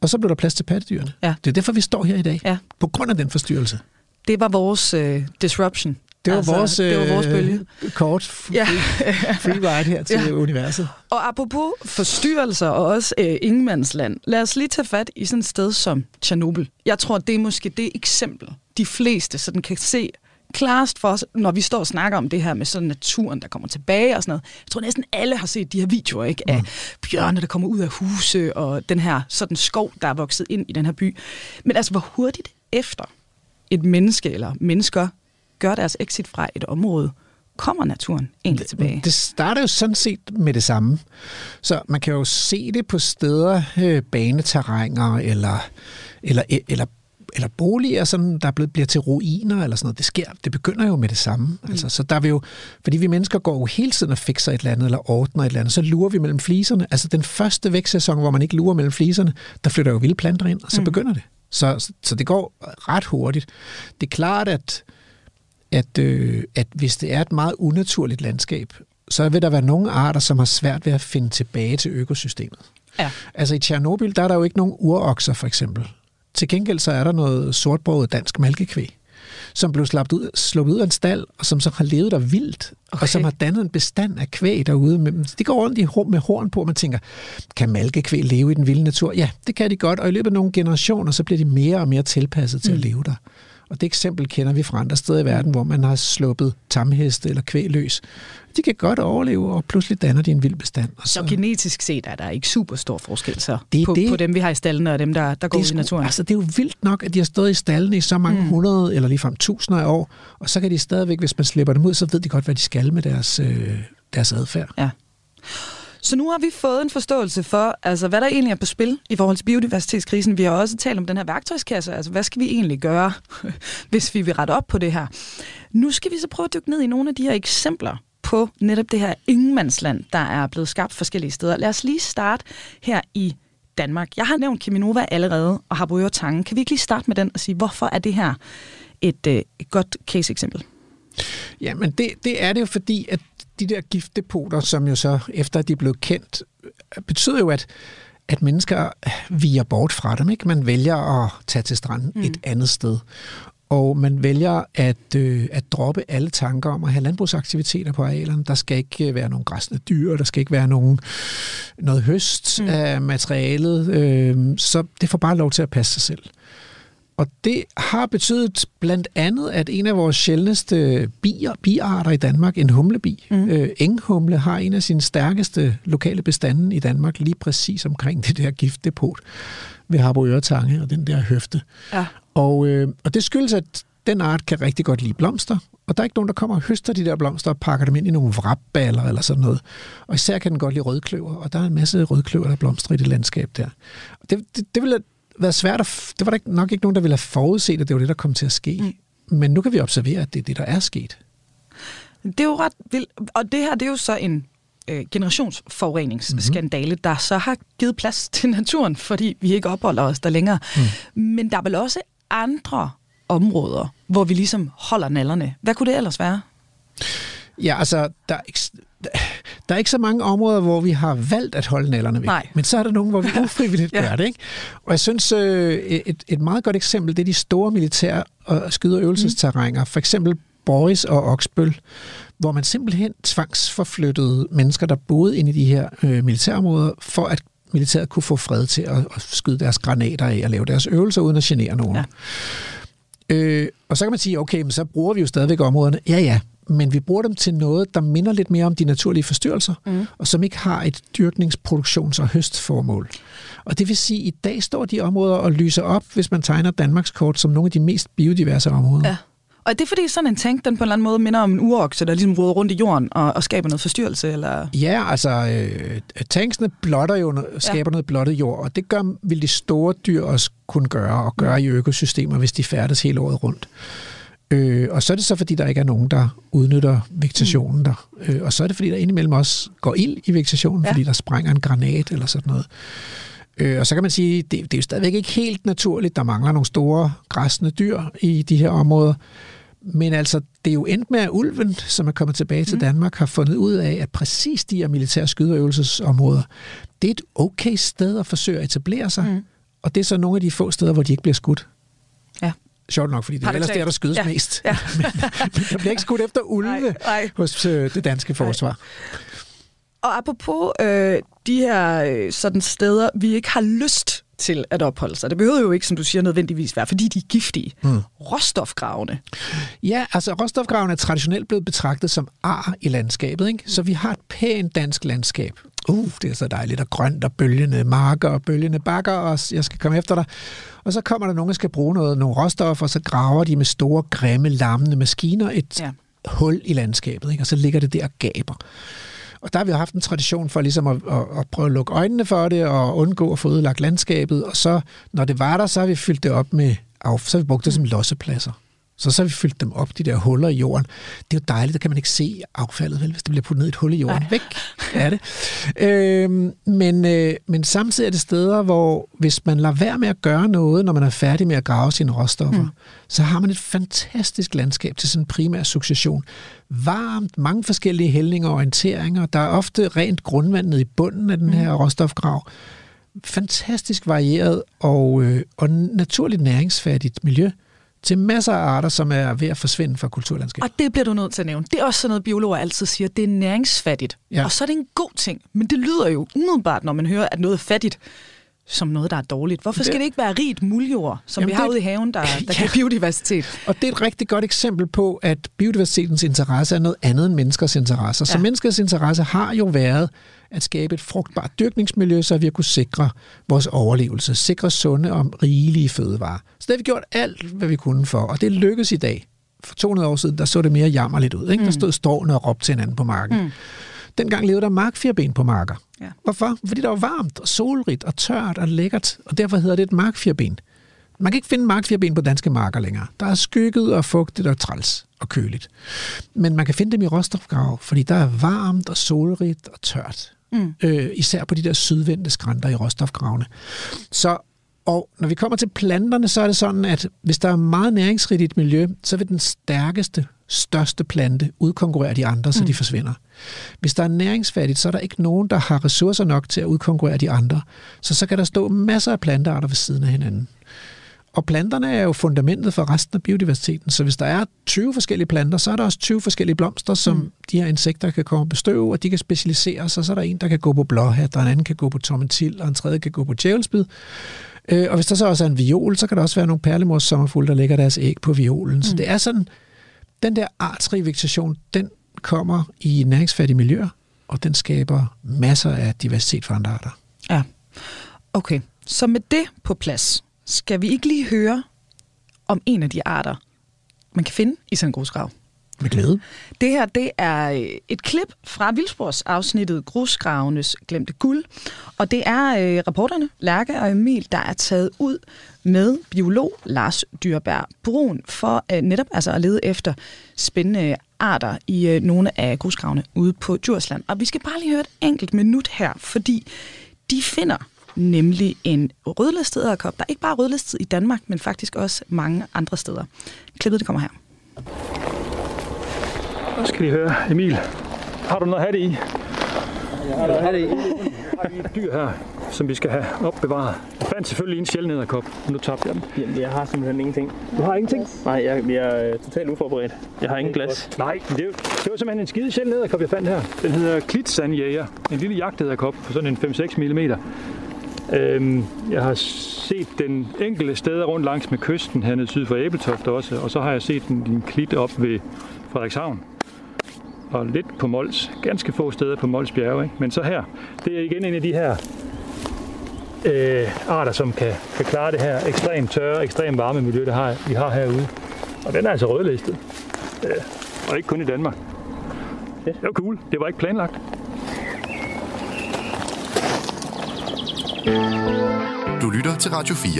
[SPEAKER 4] Og så blev der plads til pattedyrene. Ja. Det er derfor, vi står her i dag. Ja. På grund af den forstyrrelse.
[SPEAKER 3] Det var vores øh, disruption
[SPEAKER 4] Det var altså, vores,
[SPEAKER 3] det var vores bølge.
[SPEAKER 4] Øh, kort f- ja. free ride her til (laughs) ja. universet.
[SPEAKER 3] Og apropos forstyrrelser og også øh, ingenmandsland, lad os lige tage fat i sådan et sted som Tjernobyl. Jeg tror, det er måske det eksempel, de fleste sådan kan se klarest for os, når vi står og snakker om det her med sådan naturen, der kommer tilbage og sådan noget. Jeg tror næsten alle har set de her videoer ikke? af mm. bjørne, der kommer ud af huse, og den her sådan skov, der er vokset ind i den her by. Men altså, hvor hurtigt efter et menneske eller mennesker gør deres exit fra et område, kommer naturen egentlig tilbage?
[SPEAKER 4] Det starter jo sådan set med det samme. Så man kan jo se det på steder, øh, baneterrænger eller, eller, eller eller boliger, sådan, der blevet, bliver til ruiner eller sådan noget. Det sker, det begynder jo med det samme. Mm. Altså, så der vil jo, fordi vi mennesker går jo hele tiden og fikser et eller andet, eller ordner et eller andet, så lurer vi mellem fliserne. Altså den første vækstsæson, hvor man ikke lurer mellem fliserne, der flytter jo vilde planter ind, og så mm. begynder det. Så, så det går ret hurtigt. Det er klart, at, at, øh, at hvis det er et meget unaturligt landskab, så vil der være nogle arter, som har svært ved at finde tilbage til økosystemet. Ja. Altså i Tjernobyl, der er der jo ikke nogen urokser, for eksempel. Til gengæld så er der noget sortbrødet dansk malkekvæg, som blev sluppet ud, sluppet ud af en stald, og som så har levet der vildt, okay. og som har dannet en bestand af kvæg derude. De går rundt i, med horn på, og man tænker, kan malkekvæg leve i den vilde natur? Ja, det kan de godt, og i løbet af nogle generationer, så bliver de mere og mere tilpasset til mm. at leve der. Og det eksempel kender vi fra andre steder i verden, hvor man har sluppet tamheste eller kvæg løs. De kan godt overleve, og pludselig danner de en vild bestand. Og
[SPEAKER 3] så, så genetisk set er der ikke super stor forskel så det, på, det, på dem, vi har i stallene, og dem, der, der går ud i naturen?
[SPEAKER 4] Altså, det er jo vildt nok, at de har stået i stallene i så mange mm. hundrede eller ligefrem tusinder af år, og så kan de stadigvæk, hvis man slipper dem ud, så ved de godt, hvad de skal med deres, øh, deres adfærd.
[SPEAKER 3] Ja. Så nu har vi fået en forståelse for, altså, hvad der egentlig er på spil i forhold til biodiversitetskrisen. Vi har også talt om den her værktøjskasse. Altså, hvad skal vi egentlig gøre, (laughs) hvis vi vil rette op på det her? Nu skal vi så prøve at dykke ned i nogle af de her eksempler på netop det her ingenmandsland, der er blevet skabt forskellige steder. Lad os lige starte her i Danmark. Jeg har nævnt Keminova allerede og har Tange. Kan vi ikke lige starte med den og sige, hvorfor er det her et, øh, et godt case-eksempel?
[SPEAKER 4] Jamen, det, det er det jo fordi, at de der giftdepoter, som jo så, efter de blev kendt, betyder jo, at, at mennesker viger bort fra dem. Ikke? Man vælger at tage til stranden mm. et andet sted. Og man vælger at, øh, at droppe alle tanker om at have landbrugsaktiviteter på arealerne. Der skal ikke være nogen græsne dyr, der skal ikke være nogen, noget høst mm. af materialet. Øh, så det får bare lov til at passe sig selv. Og det har betydet blandt andet, at en af vores sjældneste bier, biarter i Danmark, en humlebi, mm. øh, enghumle, har en af sine stærkeste lokale bestande i Danmark, lige præcis omkring det der giftdepot ved Harboøre Tange og den der høfte. Ja. Og, øh, og det skyldes, at den art kan rigtig godt lide blomster, og der er ikke nogen, der kommer og høster de der blomster og pakker dem ind i nogle vrapballer eller sådan noget. Og især kan den godt lide rødkløver, og der er en masse rødkløver, der blomstrer i det landskab der. Og det, det, det vil været svært at... Det var der nok ikke nogen, der ville have forudset, at det var det, der kom til at ske. Mm. Men nu kan vi observere, at det er det, der er sket.
[SPEAKER 3] Det er jo ret vildt. Og det her, det er jo så en øh, generationsforureningsskandale, mm-hmm. der så har givet plads (laughs) til naturen, fordi vi ikke opholder os der længere. Mm. Men der er vel også andre områder, hvor vi ligesom holder nallerne. Hvad kunne det ellers være?
[SPEAKER 4] Ja, altså, der er, (sighs) der er ikke så mange områder, hvor vi har valgt at holde nallerne væk. Nej. Men så er der nogle, hvor vi (laughs) ufrivilligt ja. gør det. Ikke? Og jeg synes, øh, et, et meget godt eksempel, det er de store militære og skyde- og øvelsesterrænger. Mm. For eksempel Boris og Oksbøl, hvor man simpelthen tvangsforflyttede mennesker, der boede inde i de her øh, militærområder, for at militæret kunne få fred til at, at skyde deres granater af og lave deres øvelser, uden at genere nogen. Ja. Øh, og så kan man sige, okay, men så bruger vi jo stadigvæk områderne. Ja, ja, men vi bruger dem til noget, der minder lidt mere om de naturlige forstyrrelser, mm. og som ikke har et dyrknings-, produktions- og høstformål. Og det vil sige, at i dag står de områder og lyser op, hvis man tegner Danmarks kort som nogle af de mest biodiverse områder. Ja.
[SPEAKER 3] Og er det fordi sådan en tank, den på en eller anden måde minder om en urokse, der ligesom roder rundt i jorden og, og skaber noget forstyrrelse? Eller?
[SPEAKER 4] Ja, altså øh, tanksene blotter jo, skaber ja. noget blottet jord, og det gør, vil de store dyr også kunne gøre, og gøre mm. i økosystemer, hvis de færdes hele året rundt. Øh, og så er det så, fordi der ikke er nogen, der udnytter vegetationen mm. der. Øh, og så er det, fordi der indimellem også går ild i vegetationen, ja. fordi der sprænger en granat eller sådan noget. Øh, og så kan man sige, det, det er jo stadigvæk ikke helt naturligt. Der mangler nogle store græsne dyr i de her områder. Men altså, det er jo endt med, at ulven, som er kommet tilbage til mm. Danmark, har fundet ud af, at præcis de her militære skydeøvelsesområder, det er et okay sted at forsøge at etablere sig. Mm. Og det er så nogle af de få steder, hvor de ikke bliver skudt.
[SPEAKER 3] Ja.
[SPEAKER 4] Sjovt nok, fordi det er ellers der, der skydes
[SPEAKER 3] ja.
[SPEAKER 4] mest.
[SPEAKER 3] Ja. (laughs)
[SPEAKER 4] men, men der bliver ikke skudt efter ulve
[SPEAKER 3] Nej, nej.
[SPEAKER 4] hos øh, det danske forsvar.
[SPEAKER 3] Og apropos øh, de her øh, sådan steder, vi ikke har lyst til at opholde sig. Det behøver jo ikke, som du siger, nødvendigvis være, fordi de er giftige. Mm. Råstofgravene.
[SPEAKER 4] Ja, altså råstofgraven er traditionelt blevet betragtet som ar i landskabet, ikke? så vi har et pænt dansk landskab. Uh, det er så dejligt og grønt og bølgende marker og bølgende bakker, og jeg skal komme efter dig. Og så kommer der nogen, der skal bruge noget, nogle råstoffer, og så graver de med store, grimme, lammende maskiner et
[SPEAKER 3] Ja.
[SPEAKER 4] hul i landskabet, ikke? og så ligger det der og gaber. Og der har vi haft en tradition for ligesom at, at, at prøve at lukke øjnene for det og undgå at få ødelagt landskabet. Og så, når det var der, så har vi fyldt det op med af, så har vi brugt det som lossepladser. Så så har vi fyldt dem op, de der huller i jorden. Det er jo dejligt, der kan man ikke se affaldet, vel, hvis det bliver puttet ned i et hul i jorden.
[SPEAKER 3] Nej.
[SPEAKER 4] Væk er det. Øhm, men, øh, men samtidig er det steder, hvor hvis man lader være med at gøre noget, når man er færdig med at grave sine råstoffer, mm. så har man et fantastisk landskab til sådan en primær succession. Varmt, mange forskellige hældninger og orienteringer. Der er ofte rent grundvand nede i bunden af den her råstofgrav. Fantastisk varieret og, øh, og naturligt næringsfattigt miljø til masser af arter, som er ved at forsvinde fra kulturlandskabet.
[SPEAKER 3] Og det bliver du nødt til at nævne. Det er også sådan noget, biologer altid siger. Det er næringsfattigt.
[SPEAKER 4] Ja.
[SPEAKER 3] Og så er det en god ting. Men det lyder jo umiddelbart, når man hører, at noget er fattigt, som noget, der er dårligt. Hvorfor skal
[SPEAKER 4] Det-
[SPEAKER 3] det ikke være rigt muljord, som
[SPEAKER 4] Jamen,
[SPEAKER 3] vi har
[SPEAKER 4] det-
[SPEAKER 3] ude i haven, der, (laughs) der
[SPEAKER 4] Ja.
[SPEAKER 3] kan biodiversitet?
[SPEAKER 4] Og det er et rigtig godt eksempel på, at biodiversitetens interesse er noget andet end menneskers interesser. Så
[SPEAKER 3] Ja.
[SPEAKER 4] menneskers interesse har jo været at skabe et frugtbart dyrkningsmiljø, så vi har kunne sikre vores overlevelse, sikre sunde og rigelige fødevarer. Så det har vi gjort alt, hvad vi kunne for, og det lykkes i dag. For 200 år siden, der så det mere jammerligt ud. Ikke? Der stod stående og råbte til hinanden på marken. Mm. Dengang levede der markfirben på marker.
[SPEAKER 3] Ja.
[SPEAKER 4] Hvorfor? Fordi der var varmt og solrigt og tørt og lækkert, og derfor hedder det et markfirben. Man kan ikke finde markfirben på danske marker længere. Der er skygget og fugtigt og træls og køligt. Men man kan finde dem i råstofgrav, fordi der er varmt og solrigt og tørt. Mm. Øh, især på de der sydvendte skrænter i råstofgravene. Så, og når vi kommer til planterne, så er det sådan, at hvis der er meget næringsrigt i et miljø, så vil den stærkeste, største plante udkonkurrere de andre, så mm. de forsvinder. Hvis der er næringsfattigt, så er der ikke nogen, der har ressourcer nok til at udkonkurrere de andre. Så så kan der stå masser af plantearter ved siden af hinanden. Og planterne er jo fundamentet for resten af biodiversiteten, så hvis der er 20 forskellige planter, så er der også 20 forskellige blomster, som mm. de her insekter kan komme og bestøve, og de kan specialisere sig. Så er der en, der kan gå på blåhat, og en anden kan gå på tomatil, og en tredje kan gå på djævelsbid. Øh, og hvis der så også er en viol, så kan der også være nogle perlemors sommerfugle, der lægger deres æg på violen. Mm. Så det er sådan, den der artsrige vegetation, den kommer i næringsfattige miljøer, og den skaber masser af diversitet for andre arter.
[SPEAKER 3] Ja. Okay, så med det på plads, skal vi ikke lige høre om en af de arter, man kan finde i sådan en grusgrav?
[SPEAKER 4] Med glæde.
[SPEAKER 3] Det her, det er øh, et klip fra Vildsborgs afsnittet Grusgravenes glemte guld. Og det er øh, reporterne Lærke og Emil, der er taget ud med biolog Lars Dyrberg Brun for øh, netop altså at lede efter spændende arter i øh, nogle af grusgravene ude på Djursland. Og vi skal bare lige høre et enkelt minut her, fordi de finder nemlig en rødlistet edderkop, der er ikke bare er rødlistet i Danmark, men faktisk også mange andre steder. Klippet det kommer her.
[SPEAKER 1] Så skal de høre, Emil. Har du noget at have det i?
[SPEAKER 5] Jeg har noget her i.
[SPEAKER 1] Har vi et dyr her, som vi skal have opbevaret? Jeg fandt selvfølgelig en sjælden edderkop, men nu tabte jeg den.
[SPEAKER 5] Jamen, jeg har simpelthen ingenting.
[SPEAKER 1] Du har ingenting?
[SPEAKER 5] Nej, jeg, jeg er øh, totalt uforberedt. Jeg har ingen glas.
[SPEAKER 1] Nej, det, er jo- det var simpelthen en skide sjælden edderkop, jeg fandt her. Den hedder klitsandjæger. En lille jagtedderkop på sådan en 5-6 mm. Øhm, jeg har set den enkelte steder rundt langs med kysten hernede syd for Æbeltoft også, og så har jeg set den i en klit op ved Frederikshavn. Og lidt på Mols. Ganske få steder på Mols bjerge, ikke? Men så her, det er igen en af de her øh, arter, som kan, kan klare det her ekstremt tørre, ekstremt varme miljø, det har, vi har herude. Og den er altså rødlistet. Øh, og ikke kun i Danmark. Det var cool. Det var ikke planlagt.
[SPEAKER 2] Du lytter til Radio 4.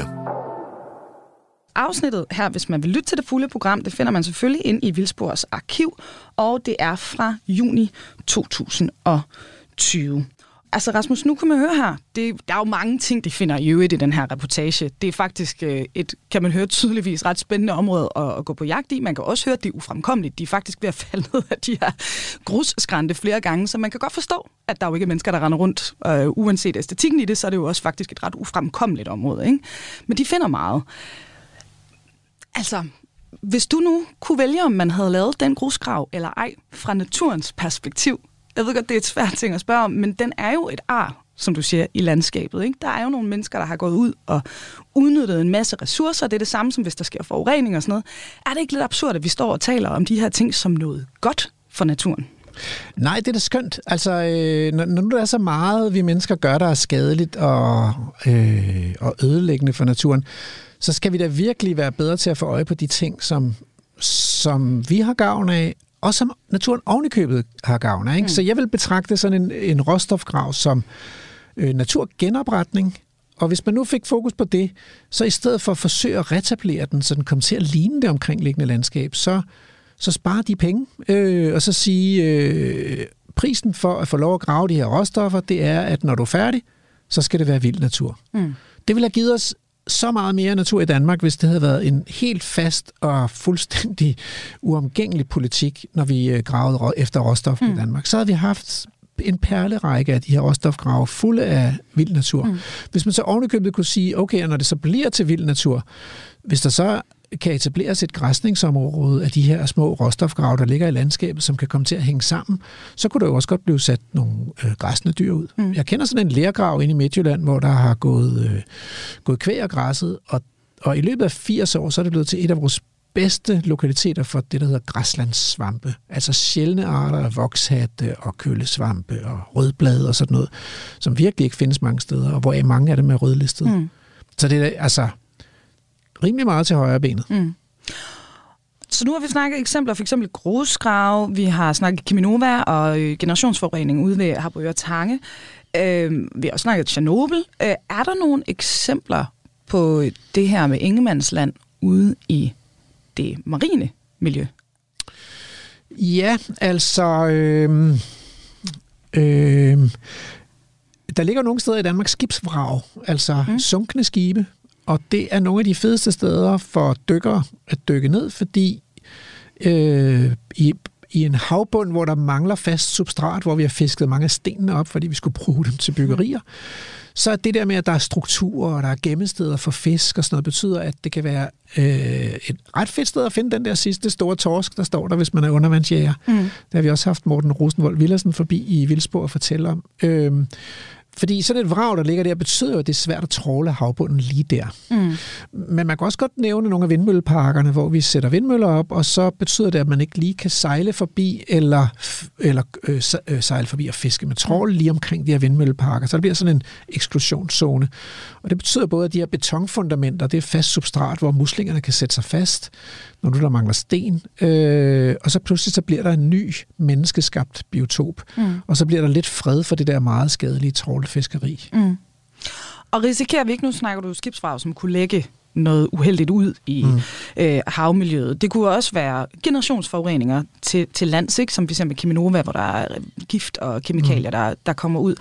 [SPEAKER 3] Afsnittet her, hvis man vil lytte til det fulde program, det finder man selvfølgelig ind i Vildsborgs arkiv, og det er fra juni 2020. Altså Rasmus, nu kan man høre her, det, der er jo mange ting, de finder i øvrigt i den her reportage. Det er faktisk øh, et, kan man høre tydeligvis, ret spændende område at, at gå på jagt i. Man kan også høre, at det er ufremkommeligt. De er faktisk ved at falde ned af de her grusskrænte flere gange, så man kan godt forstå, at der er jo ikke er mennesker, der render rundt. Øh, uanset æstetikken i det, så er det jo også faktisk et ret ufremkommeligt område. Ikke? Men de finder meget. Altså, hvis du nu kunne vælge, om man havde lavet den grusgrav eller ej, fra naturens perspektiv. Jeg ved godt, det er et svært ting at spørge om, men den er jo et ar, som du siger, i landskabet. Ikke? Der er jo nogle mennesker, der har gået ud og udnyttet en masse ressourcer. Det er det samme, som hvis der sker forurening og sådan noget. Er det ikke lidt absurd, at vi står og taler om de her ting som noget godt for naturen?
[SPEAKER 4] Nej, det er da skønt. Altså, øh, når, når nu der er så meget, vi mennesker gør, der er skadeligt og, øh, og ødelæggende for naturen, så skal vi da virkelig være bedre til at få øje på de ting, som, som vi har gavn af, og som naturen ovenikøbet har gavn af. Ikke? Mm. Så jeg vil betragte sådan en, en råstofgrav som øh, naturgenopretning, og hvis man nu fik fokus på det, så i stedet for at forsøge at retablere den, så den kommer til at ligne det omkringliggende landskab, så, så sparer de penge, øh, og så sige, øh, prisen for at få lov at grave de her råstoffer, det er, at når du er færdig, så skal det være vild natur. Mm. Det vil have givet os så meget mere natur i Danmark, hvis det havde været en helt fast og fuldstændig uomgængelig politik, når vi øh, gravede efter råstoffer mm. i Danmark. Så havde vi haft en perlerække af de her råstofgrave fulde af vild natur. Mm. Hvis man så ovenikøbet kunne sige, okay, når det så bliver til vild natur, hvis der så kan etableres et græsningsområde af de her små råstofgrave, der ligger i landskabet, som kan komme til at hænge sammen, så kunne der jo også godt blive sat nogle øh, græsne dyr ud. Mm. Jeg kender sådan en lærgrav inde i Midtjylland, hvor der har gået, øh, gået kvæg og græsset, og, og i løbet af 80 år, så er det blevet til et af vores bedste lokaliteter for det, der hedder græslandssvampe. Altså sjældne arter af vokshatte og kølesvampe og rødblade og sådan noget, som virkelig ikke findes mange steder, og hvor mange af dem er rødlistet. Mm. Så det er altså rimelig meget til højre benet. Mm.
[SPEAKER 3] Så nu har vi snakket eksempler, for eksempel grusgrave, vi har snakket Kiminova og øh, generationsforurening ude ved Harboøre Tange. Øh, vi har også snakket Tjernobyl. Øh, er der nogle eksempler på det her med Ingemandsland ude i det marine miljø?
[SPEAKER 4] Ja, altså... Øh, øh, der ligger nogle steder i Danmark skibsvrag, altså mm. sunkne skibe, og det er nogle af de fedeste steder for dykkere at dykke ned, fordi øh, i, i en havbund, hvor der mangler fast substrat, hvor vi har fisket mange af stenene op, fordi vi skulle bruge dem til byggerier, så er det der med, at der er strukturer, og der er gemmesteder for fisk og sådan noget, betyder, at det kan være øh, et ret fedt sted at finde den der sidste store torsk, der står der, hvis man er undervandsjæger. Mm. Det har vi også haft Morten Rosenvold Villersen forbi i Vildsborg at fortælle om. Øh, fordi sådan et vrag, der ligger der, betyder jo, at det er svært at tråle havbunden lige der. Mm. Men man kan også godt nævne nogle af vindmølleparkerne, hvor vi sætter vindmøller op, og så betyder det, at man ikke lige kan sejle forbi, eller, eller øh, øh, sejle forbi og fiske med trål lige omkring de her vindmølleparker. Så der bliver sådan en eksklusionszone. Og det betyder både, at de her betonfundamenter, det er fast substrat, hvor muslingerne kan sætte sig fast, når du der mangler sten. Øh, og så pludselig så bliver der en ny menneskeskabt biotop. Mm. Og så bliver der lidt fred for det der meget skadelige trålfiskeri. Mm.
[SPEAKER 3] Og risikerer vi ikke, nu snakker du skibsfrag, som kunne lægge noget uheldigt ud i mm. øh, havmiljøet. Det kunne også være generationsforureninger til, til lands, ikke? som f.eks. Kiminova, hvor der er gift og kemikalier, mm. der, der kommer ud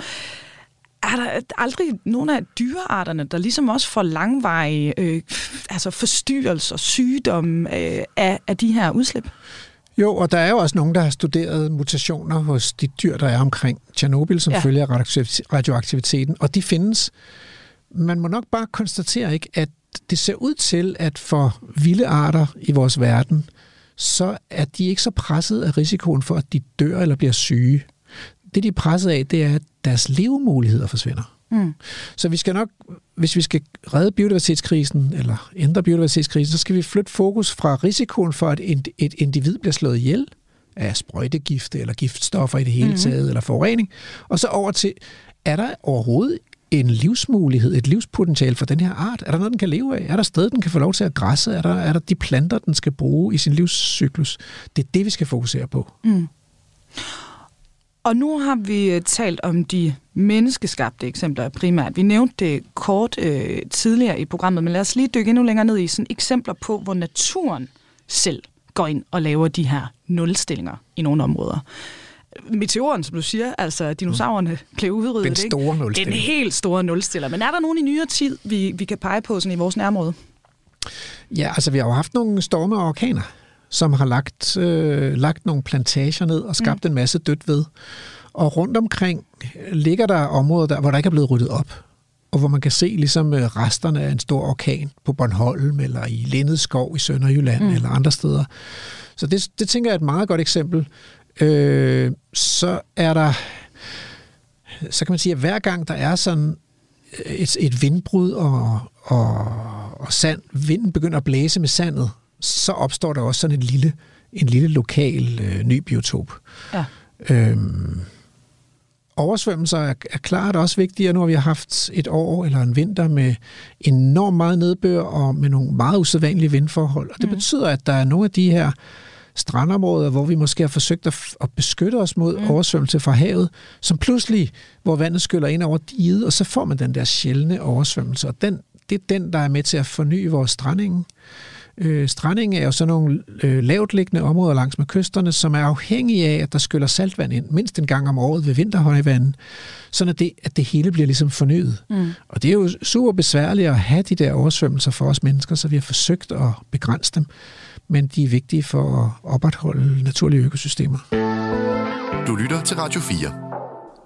[SPEAKER 3] er der aldrig nogen af dyrearterne, der ligesom også får langvarige øh, altså forstyrrelser, sygdomme øh, af, af de her udslip?
[SPEAKER 4] Jo, og der er jo også nogen, der har studeret mutationer hos de dyr, der er omkring Tjernobyl, som ja. følger radioaktiviteten, og de findes. Man må nok bare konstatere, ikke, at det ser ud til, at for vilde arter i vores verden, så er de ikke så presset af risikoen for, at de dør eller bliver syge det, de er presset af, det er, at deres levemuligheder forsvinder. Mm. Så vi skal nok, hvis vi skal redde biodiversitetskrisen, eller ændre biodiversitetskrisen, så skal vi flytte fokus fra risikoen for, at et individ bliver slået ihjel af sprøjtegifte eller giftstoffer i det hele mm. taget, eller forurening, og så over til, er der overhovedet en livsmulighed, et livspotentiale for den her art? Er der noget, den kan leve af? Er der sted, den kan få lov til at græsse? Er der, er der de planter, den skal bruge i sin livscyklus? Det er det, vi skal fokusere på. Mm.
[SPEAKER 3] Og nu har vi øh, talt om de menneskeskabte eksempler primært. Vi nævnte det kort øh, tidligere i programmet, men lad os lige dykke endnu længere ned i sådan eksempler på, hvor naturen selv går ind og laver de her nulstillinger i nogle områder. Meteoren, som du siger, altså dinosaurerne blev udryddet.
[SPEAKER 4] Den store nulstiller.
[SPEAKER 3] Den helt store nulstiller. Men er der nogen i nyere tid, vi, vi kan pege på sådan i vores nærområde?
[SPEAKER 4] Ja, altså vi har jo haft nogle storme og orkaner som har lagt, øh, lagt nogle plantager ned og skabt mm. en masse dødt ved. Og rundt omkring ligger der områder, der, hvor der ikke er blevet ryddet op. og hvor man kan se ligesom øh, resterne af en stor orkan på Bornholm, eller i Lindet skov i Sønderjylland, mm. eller andre steder. Så det, det tænker jeg er et meget godt eksempel. Øh, så er der, så kan man sige, at hver gang der er sådan et, et vindbrud, og, og, og sand, vinden begynder at blæse med sandet, så opstår der også sådan en lille, en lille lokal øh, ny biotop.
[SPEAKER 3] Ja.
[SPEAKER 4] Øhm, oversvømmelser er, er klart også vigtige, nu har vi haft et år eller en vinter med enormt meget nedbør og med nogle meget usædvanlige vindforhold. Og det mm. betyder, at der er nogle af de her strandområder, hvor vi måske har forsøgt at, at beskytte os mod mm. oversvømmelse fra havet, som pludselig, hvor vandet skyller ind over diget, og så får man den der sjældne oversvømmelse. Og den, det er den, der er med til at forny vores stranding. Øh, stranding er jo sådan nogle øh, lavt liggende områder langs med kysterne, som er afhængige af, at der skyller saltvand ind mindst en gang om året ved vinterhøjvand, sådan at det, at det hele bliver ligesom fornyet. Mm. Og det er jo super besværligt at have de der oversvømmelser for os mennesker, så vi har forsøgt at begrænse dem, men de er vigtige for at opretholde naturlige økosystemer.
[SPEAKER 2] Du lytter til Radio 4.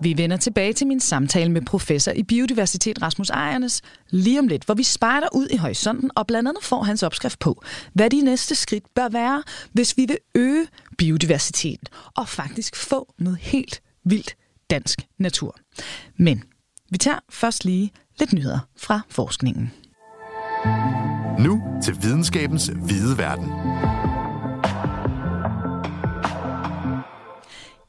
[SPEAKER 3] Vi vender tilbage til min samtale med professor i biodiversitet Rasmus Ejernes lige om lidt, hvor vi spejder ud i horisonten og blandt andet får hans opskrift på, hvad de næste skridt bør være, hvis vi vil øge biodiversiteten og faktisk få noget helt vildt dansk natur. Men vi tager først lige lidt nyheder fra forskningen.
[SPEAKER 2] Nu til videnskabens hvide verden.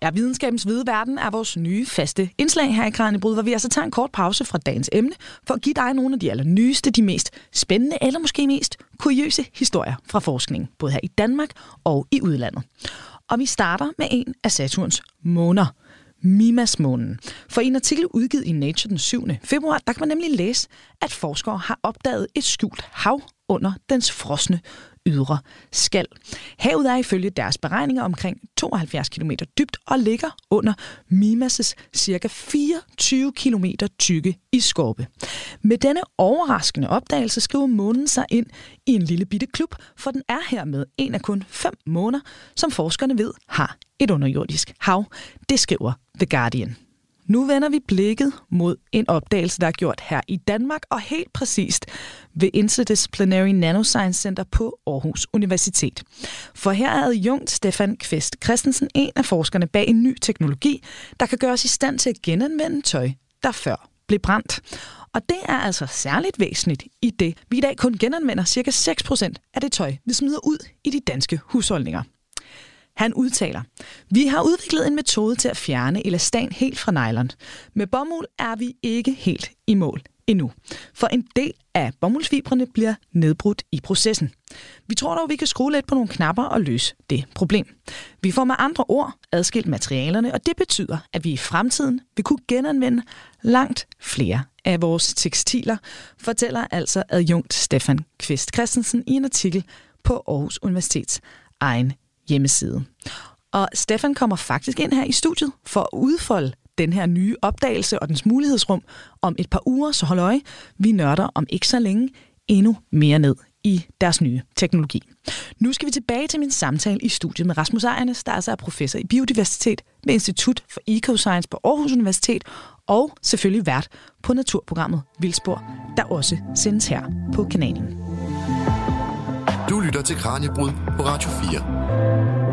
[SPEAKER 3] Ja, videnskabens hvide verden er vores nye faste indslag her i Kranjebrud, hvor vi altså tager en kort pause fra dagens emne, for at give dig nogle af de allernyeste, de mest spændende eller måske mest kuriøse historier fra forskning, både her i Danmark og i udlandet. Og vi starter med en af Saturns måner, Mimas-månen. For i en artikel udgivet i Nature den 7. februar, der kan man nemlig læse, at forskere har opdaget et skjult hav under dens frosne ydre skal. Havet er ifølge deres beregninger omkring 72 km dybt og ligger under Mimas' cirka 24 km tykke i skorpe. Med denne overraskende opdagelse skriver månen sig ind i en lille bitte klub, for den er hermed en af kun fem måneder, som forskerne ved har et underjordisk hav. Det skriver The Guardian. Nu vender vi blikket mod en opdagelse, der er gjort her i Danmark, og helt præcist ved Interdisciplinary Nanoscience Center på Aarhus Universitet. For her er adjunkt Stefan Kvist Christensen en af forskerne bag en ny teknologi, der kan gøre os i stand til at genanvende tøj, der før blev brændt. Og det er altså særligt væsentligt i det, vi i dag kun genanvender ca. 6% af det tøj, vi smider ud i de danske husholdninger. Han udtaler, vi har udviklet en metode til at fjerne elastan helt fra nylon. Med bomuld er vi ikke helt i mål endnu, for en del af bomuldsfibrene bliver nedbrudt i processen. Vi tror dog, vi kan skrue lidt på nogle knapper og løse det problem. Vi får med andre ord adskilt materialerne, og det betyder, at vi i fremtiden vil kunne genanvende langt flere af vores tekstiler, fortæller altså adjunkt Stefan Kvist Christensen i en artikel på Aarhus Universitets egen hjemmeside. Og Stefan kommer faktisk ind her i studiet for at udfolde den her nye opdagelse og dens mulighedsrum om et par uger, så hold øje. Vi nørder om ikke så længe endnu mere ned i deres nye teknologi. Nu skal vi tilbage til min samtale i studiet med Rasmus Ejernes, der altså er professor i biodiversitet ved Institut for Ecoscience på Aarhus Universitet og selvfølgelig vært på naturprogrammet Vildspor, der også sendes her på kanalen.
[SPEAKER 2] Du lytter til Kranjebrud på Radio 4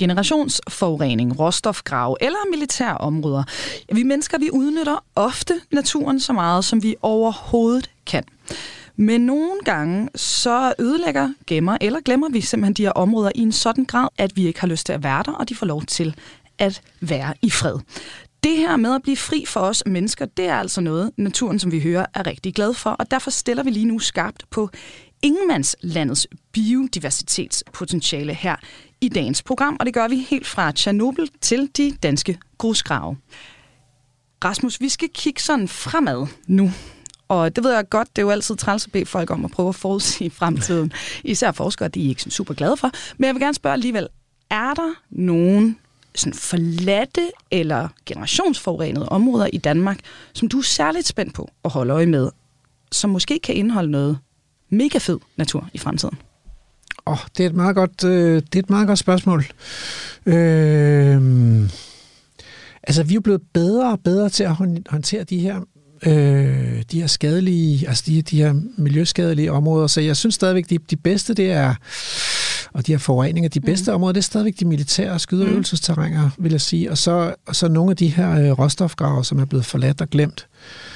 [SPEAKER 3] generationsforurening, råstofgrave eller militære områder. Vi mennesker vi udnytter ofte naturen så meget, som vi overhovedet kan. Men nogle gange så ødelægger, gemmer eller glemmer vi simpelthen de her områder i en sådan grad, at vi ikke har lyst til at være der, og de får lov til at være i fred. Det her med at blive fri for os mennesker, det er altså noget, naturen, som vi hører, er rigtig glad for, og derfor stiller vi lige nu skarpt på ingenmandslandets biodiversitetspotentiale her i dagens program, og det gør vi helt fra Tjernobyl til de danske grusgrave. Rasmus, vi skal kigge sådan fremad nu. Og det ved jeg godt, det er jo altid træls at bede folk om at prøve at forudsige (laughs) fremtiden. Især forskere, de er ikke super glade for. Men jeg vil gerne spørge alligevel, er der nogen sådan forladte eller generationsforurenede områder i Danmark, som du er særligt spændt på at holde øje med, som måske kan indeholde noget mega fed natur i fremtiden?
[SPEAKER 4] Oh, det, er et meget godt, øh, det er et meget godt spørgsmål. Øh, Altså, vi er jo blevet bedre og bedre til at hånd- håndtere de her, øh, de her skadelige, altså de, de her miljøskadelige områder. Så jeg synes stadigvæk, de, de bedste, det er, og de her forureninger, de bedste mm. områder, det er stadigvæk de militære skyde- og
[SPEAKER 3] Mm.
[SPEAKER 4] vil jeg sige. Og så, og så nogle af de her øh, råstofgraver, som er blevet forladt og glemt. Øh,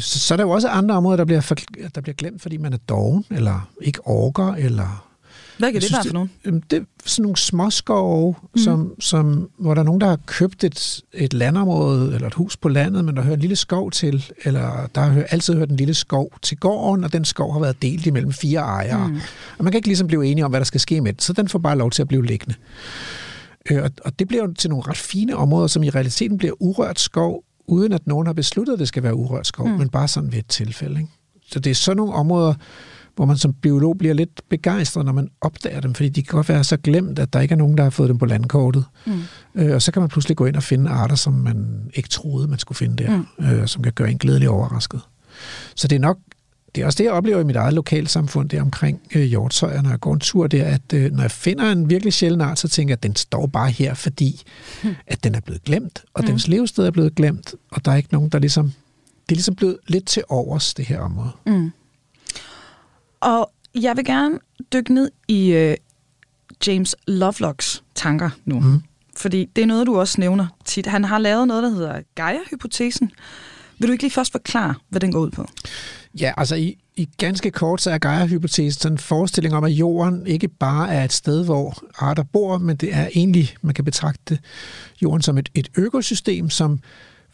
[SPEAKER 4] så, så er der jo også andre områder, der bliver, for, der bliver glemt, fordi man er doven, eller ikke orker, eller
[SPEAKER 3] Hvad kan det
[SPEAKER 4] synes,
[SPEAKER 3] være for nogen?
[SPEAKER 4] Øhm, Det er sådan nogle småskove, mm. som, som, hvor der er nogen, der har købt et, et landområde eller et hus på landet, men der hører en lille skov til, eller der har altid hørt en lille skov til gården, og den skov har været delt imellem fire ejere. Mm. Og man kan ikke ligesom blive enige om, hvad der skal ske med den, så den får bare lov til at blive liggende. Øh, og, og det bliver jo til nogle ret fine områder, som i realiteten bliver urørt skov, uden at nogen har besluttet, at det skal være urørt skov, mm. men bare sådan ved et tilfælde. Ikke? Så det er sådan nogle områder, hvor man som biolog bliver lidt begejstret, når man opdager dem, fordi de kan godt være så glemt, at der ikke er nogen, der har fået dem på landkortet. Mm. Øh, og så kan man pludselig gå ind og finde arter, som man ikke troede, man skulle finde der, mm. øh, som kan gøre en glædelig overrasket. Så det er nok, det er også det, jeg oplever i mit eget lokalsamfund, det er omkring øh, Hjortshøj, når jeg går en tur der, at øh, når jeg finder en virkelig sjælden art, så tænker jeg, at den står bare her, fordi mm. at den er blevet glemt, og mm. dens levested er blevet glemt, og der er ikke nogen, der ligesom, det er ligesom blevet lidt til overs, det her område.
[SPEAKER 3] Mm. Og jeg vil gerne dykke ned i uh, James Lovelocks tanker nu. Mm. Fordi det er noget, du også nævner tit. Han har lavet noget, der hedder Gaia-hypotesen. Vil du ikke lige først forklare, hvad den går ud på?
[SPEAKER 4] Ja, altså i, i ganske kort, så er Gaia-hypotesen sådan en forestilling om, at jorden ikke bare er et sted, hvor arter bor, men det er egentlig, man kan betragte jorden som et, et økosystem, som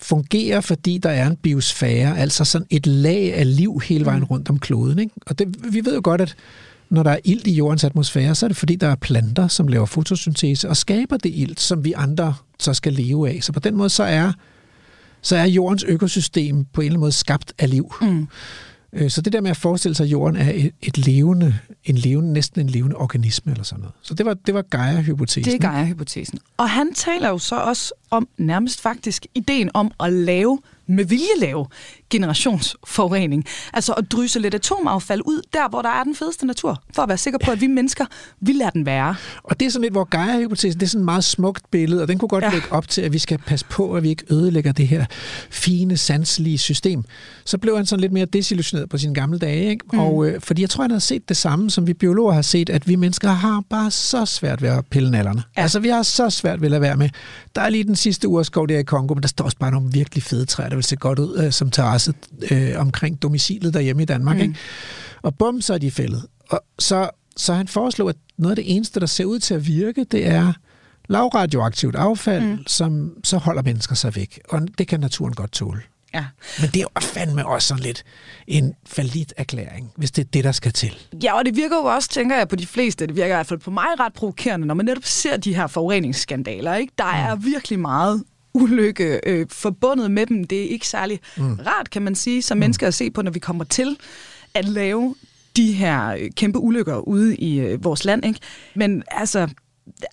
[SPEAKER 4] fungerer, fordi der er en biosfære, altså sådan et lag af liv hele vejen rundt om kloden. Ikke? Og det, vi ved jo godt, at når der er ilt i jordens atmosfære, så er det fordi, der er planter, som laver fotosyntese og skaber det ilt, som vi andre så skal leve af. Så på den måde, så er, så er jordens økosystem på en eller anden måde skabt af liv.
[SPEAKER 3] Mm.
[SPEAKER 4] Øh, Så det der med at forestille sig, at jorden er et, et levende, en levende, næsten en levende organisme eller sådan noget. Så det var, det var Gaia-hypotesen.
[SPEAKER 3] Det er Gaia-hypotesen. Og han taler jo så også om nærmest faktisk ideen om at lave, med vilje lave, generationsforurening. Altså at drysse lidt atomaffald ud, der hvor der er den fedeste natur, for at være sikker på, at vi mennesker, vi lader den være.
[SPEAKER 4] Og det er sådan lidt, hvor Gaia-hypotesen, det er sådan et meget smukt billede, og den kunne godt
[SPEAKER 3] Ja.
[SPEAKER 4] lægge op til, at vi skal passe på, at vi ikke ødelægger det her fine, sanselige system. Så blev han sådan lidt mere desillusioneret på sine gamle dage, ikke? Mm. Og, øh, fordi jeg tror, han har set det samme, som vi biologer har set, at vi mennesker har bare så svært ved at pille nallerne.
[SPEAKER 3] Ja.
[SPEAKER 4] Altså, vi har så svært ved at lade være med. Der er lige den sidste urskov der i Kongo, men der står også bare nogle virkelig fede træer, der vil se godt ud øh, som terrasse øh, omkring domicilet derhjemme i Danmark, mm. ikke? Og bum, så er de fældet. Og så, så han foreslog, at noget af det eneste, der ser ud til at virke, det er lavradioaktivt affald, mm. som så holder mennesker sig væk. Og det kan naturen godt tåle.
[SPEAKER 3] Ja.
[SPEAKER 4] Men det er jo fandme også sådan lidt en falit erklæring, hvis det er det, der skal til.
[SPEAKER 3] Ja, og det virker jo også, tænker jeg, på de fleste, det virker i hvert fald på mig ret provokerende, når man netop ser de her forureningsskandaler. Ikke? Der er virkelig meget ulykke øh, forbundet med dem. Det er ikke særlig mm. rart, kan man sige, som mm. mennesker at se på, når vi kommer til at lave de her øh, kæmpe ulykker ude i øh, vores land. Ikke? Men altså,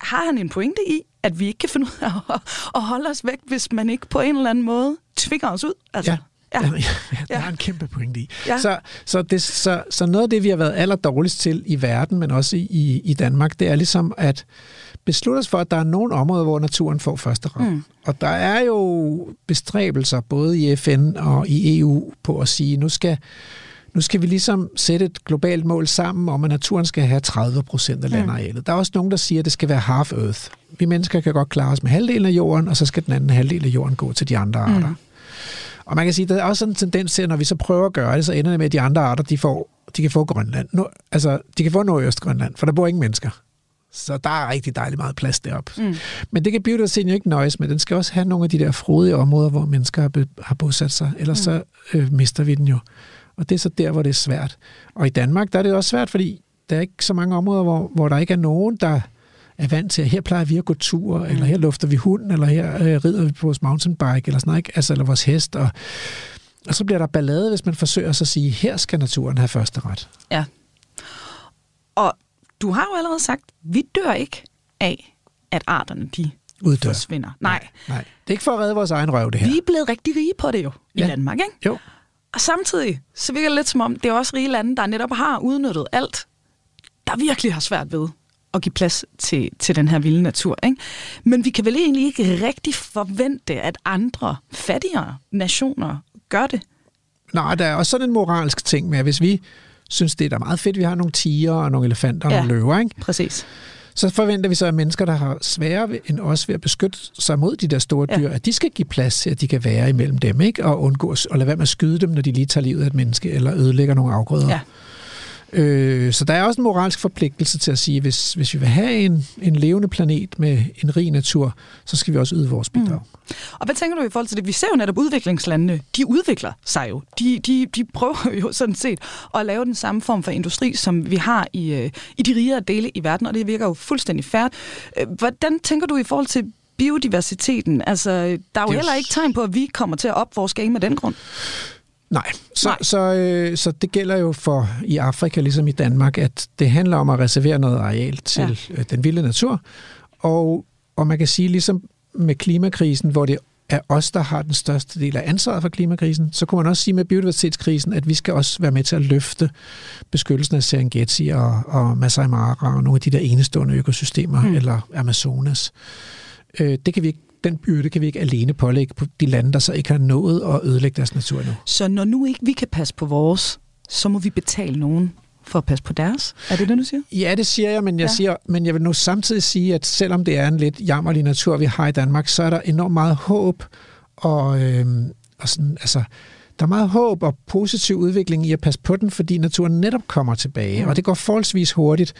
[SPEAKER 3] har han en pointe i, at vi ikke kan finde ud af (laughs) at, at holde os væk, hvis man ikke på en eller anden måde tvinger os ud? Altså,
[SPEAKER 4] Ja.
[SPEAKER 3] Ja. (laughs)
[SPEAKER 4] Ja. der er en kæmpe pointe i.
[SPEAKER 3] Ja.
[SPEAKER 4] Så, så, det, så, så noget af det, vi har været aller dårligst til i verden, men også i, i Danmark, det er ligesom at beslutte os for, at der er nogle områder, hvor naturen får første ret. Mm. Og der er jo bestræbelser, både i FN og i EU, på at sige, nu skal, nu skal vi ligesom sætte et globalt mål sammen om, at naturen skal have 30 procent af landarealet. Der er også nogen, der siger, at det skal være half earth. Vi mennesker kan godt klare os med halvdelen af jorden, og så skal den anden halvdel af jorden gå til de andre arter. Mm. Og man kan sige, at der er også en tendens til, at når vi så prøver at gøre det, så ender det med, at de andre arter, de, får, de kan få Grønland. Nu, altså, de kan få Nordøstgrønland, for der bor ingen mennesker. Så der er rigtig dejligt meget plads deroppe. Mm. Men det kan biodiversiteten jo ikke nøjes med. Den skal også have nogle af de der frodige områder, hvor mennesker har, be, har bosat sig. Ellers mm. så øh, mister vi den jo. Og det er så der, hvor det er svært. Og i Danmark, der er det også svært, fordi der er ikke så mange områder, hvor, hvor der ikke er nogen, der er vant til, at her plejer vi at gå tur, mm. eller her lufter vi hunden, eller her øh, rider vi på vores mountainbike, eller sådan noget, ikke? Altså, eller vores hest. Og, og så bliver der ballade, hvis man forsøger så at sige, her skal naturen have første ret.
[SPEAKER 3] Ja. Og du har jo allerede sagt, vi dør ikke af, at arterne de
[SPEAKER 4] Uddør.
[SPEAKER 3] forsvinder. Nej.
[SPEAKER 4] Nej, det er ikke for at redde vores egen røv, det her.
[SPEAKER 3] Vi er blevet rigtig rige på det jo i
[SPEAKER 4] Ja.
[SPEAKER 3] Danmark, ikke?
[SPEAKER 4] Jo.
[SPEAKER 3] Og samtidig, så virker det lidt som om, det er også rige lande, der netop har udnyttet alt, der virkelig har svært ved at give plads til, til den her vilde natur. Ikke? Men vi kan vel egentlig ikke rigtig forvente, at andre fattigere nationer gør det.
[SPEAKER 4] Nej, der er også sådan en moralsk ting med, at hvis vi synes, det er da meget fedt, at vi har nogle tiger og nogle elefanter og
[SPEAKER 3] Ja.
[SPEAKER 4] nogle løver, ikke?
[SPEAKER 3] Præcis.
[SPEAKER 4] så forventer vi så, at mennesker, der har sværere end os ved at beskytte sig mod de der store
[SPEAKER 3] Ja.
[SPEAKER 4] dyr, at de skal give plads til, at de kan være imellem dem, ikke? og undgå at og lade være med at skyde dem, når de lige tager livet af et menneske, eller ødelægger nogle afgrøder.
[SPEAKER 3] Ja.
[SPEAKER 4] Øh, så der er også en moralsk forpligtelse til at sige, hvis, hvis vi vil have en, en levende planet med en rig natur, så skal vi også yde vores bidrag. Mm.
[SPEAKER 3] Og hvad tænker du i forhold til det? Vi ser jo netop udviklingslandene, de udvikler sig jo. De, de, de prøver jo sådan set at lave den samme form for industri, som vi har i, øh, i de rigere dele i verden, og det virker jo fuldstændig færdigt. Hvordan tænker du i forhold til biodiversiteten? Altså, der er jo
[SPEAKER 4] jo
[SPEAKER 3] heller ikke tegn på, at vi kommer til at op vores game af den grund.
[SPEAKER 4] Nej, så,
[SPEAKER 3] Nej.
[SPEAKER 4] Så, øh, så det gælder jo for i Afrika, ligesom i Danmark, at det handler om at reservere noget areal til ja. den vilde natur. Og, og man kan sige, ligesom med klimakrisen, hvor det er os, der har den største del af ansvaret for klimakrisen, så kunne man også sige med biodiversitetskrisen, at vi skal også være med til at løfte beskyttelsen af Serengeti og, og Masai Mara og nogle af de der enestående økosystemer, mm. eller Amazonas. Øh, det kan vi ikke den byrde kan vi ikke alene pålægge på de lande, der så ikke har nået at ødelægge deres natur nu.
[SPEAKER 3] Så når nu ikke vi kan passe på vores, så må vi betale nogen for at passe på deres? Er det det, du siger?
[SPEAKER 4] Ja, det siger jeg, men jeg,
[SPEAKER 3] Ja.
[SPEAKER 4] siger, men jeg vil nu samtidig sige, at selvom det er en lidt jammerlig natur, vi har i Danmark, så er der enormt meget håb og, øhm, og sådan, altså, der er meget håb og positiv udvikling i at passe på den, fordi naturen netop kommer tilbage, mm. og det går forholdsvis hurtigt.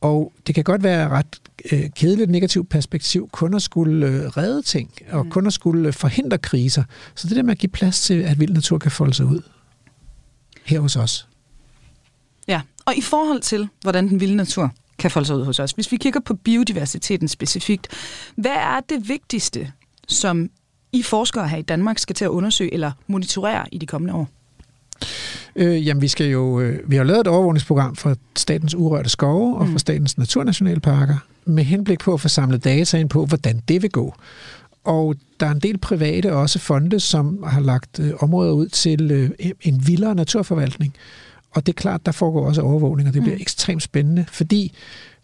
[SPEAKER 4] Og det kan godt være ret øh, kedeligt negativt perspektiv kun at skulle øh, redde ting, og mm. kun at skulle øh, forhindre kriser. Så det der med at give plads til, at vild natur kan folde sig ud her hos os.
[SPEAKER 3] Ja, og i forhold til, hvordan den vilde natur kan folde sig ud hos os, hvis vi kigger på biodiversiteten specifikt, hvad er det vigtigste, som I forskere her i Danmark skal til at undersøge eller monitorere i de kommende år?
[SPEAKER 4] Øh, jamen, vi skal jo, øh, vi har lavet et overvågningsprogram for Statens Urørte Skove og for Statens Naturnationalparker, med henblik på at få samlet data ind på, hvordan det vil gå. Og der er en del private og også fonde, som har lagt øh, områder ud til øh, en vildere naturforvaltning. Og det er klart, der foregår også overvågning, og det bliver mm. ekstremt spændende, fordi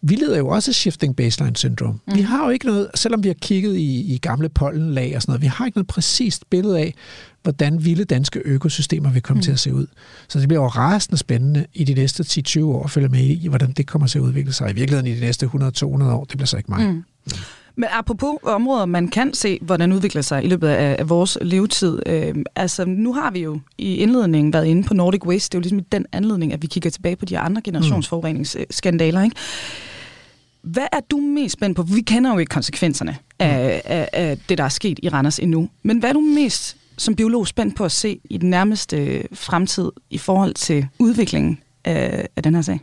[SPEAKER 4] vi lider jo også shifting baseline syndrome. Mm. Vi har jo ikke noget, selvom vi har kigget i, i gamle pollenlag og sådan noget, vi har ikke noget præcist billede af, hvordan vilde danske økosystemer vil komme mm. til at se ud. Så det bliver jo rasende spændende i de næste 10-20 år at følge med i, hvordan det kommer til at udvikle sig. I virkeligheden i de næste 100-200 år, det bliver så ikke mig. Mm.
[SPEAKER 3] Men apropos områder, man kan se, hvordan udvikler sig i løbet af, af vores levetid. Øh, altså, nu har vi jo i indledningen været inde på Nordic Waste. Det er jo ligesom i den anledning, at vi kigger tilbage på de andre generationsforureningsskandaler. Ikke? Hvad er du mest spændt på? Vi kender jo ikke konsekvenserne af, af, af det, der er sket i Randers endnu. Men hvad er du mest som biolog spændt på at se i den nærmeste fremtid i forhold til udviklingen af, af den her sag?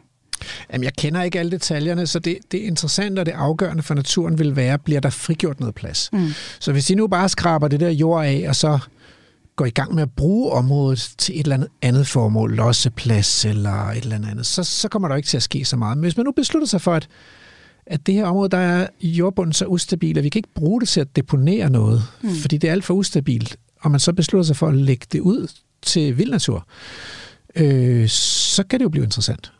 [SPEAKER 4] Jamen, jeg kender ikke alle detaljerne, så det, det interessante og det afgørende for naturen vil være, bliver der frigjort noget plads. Mm. Så hvis de nu bare skraber det der jord af, og så går i gang med at bruge området til et eller andet andet formål, losseplads eller et eller andet, så, så kommer der ikke til at ske så meget. Men hvis man nu beslutter sig for, at, at det her område, der er jordbunden så ustabil, at vi kan ikke bruge det til at deponere noget, mm. fordi det er alt for ustabilt, og man så beslutter sig for at lægge det ud til vild natur, øh, så kan det jo blive interessant.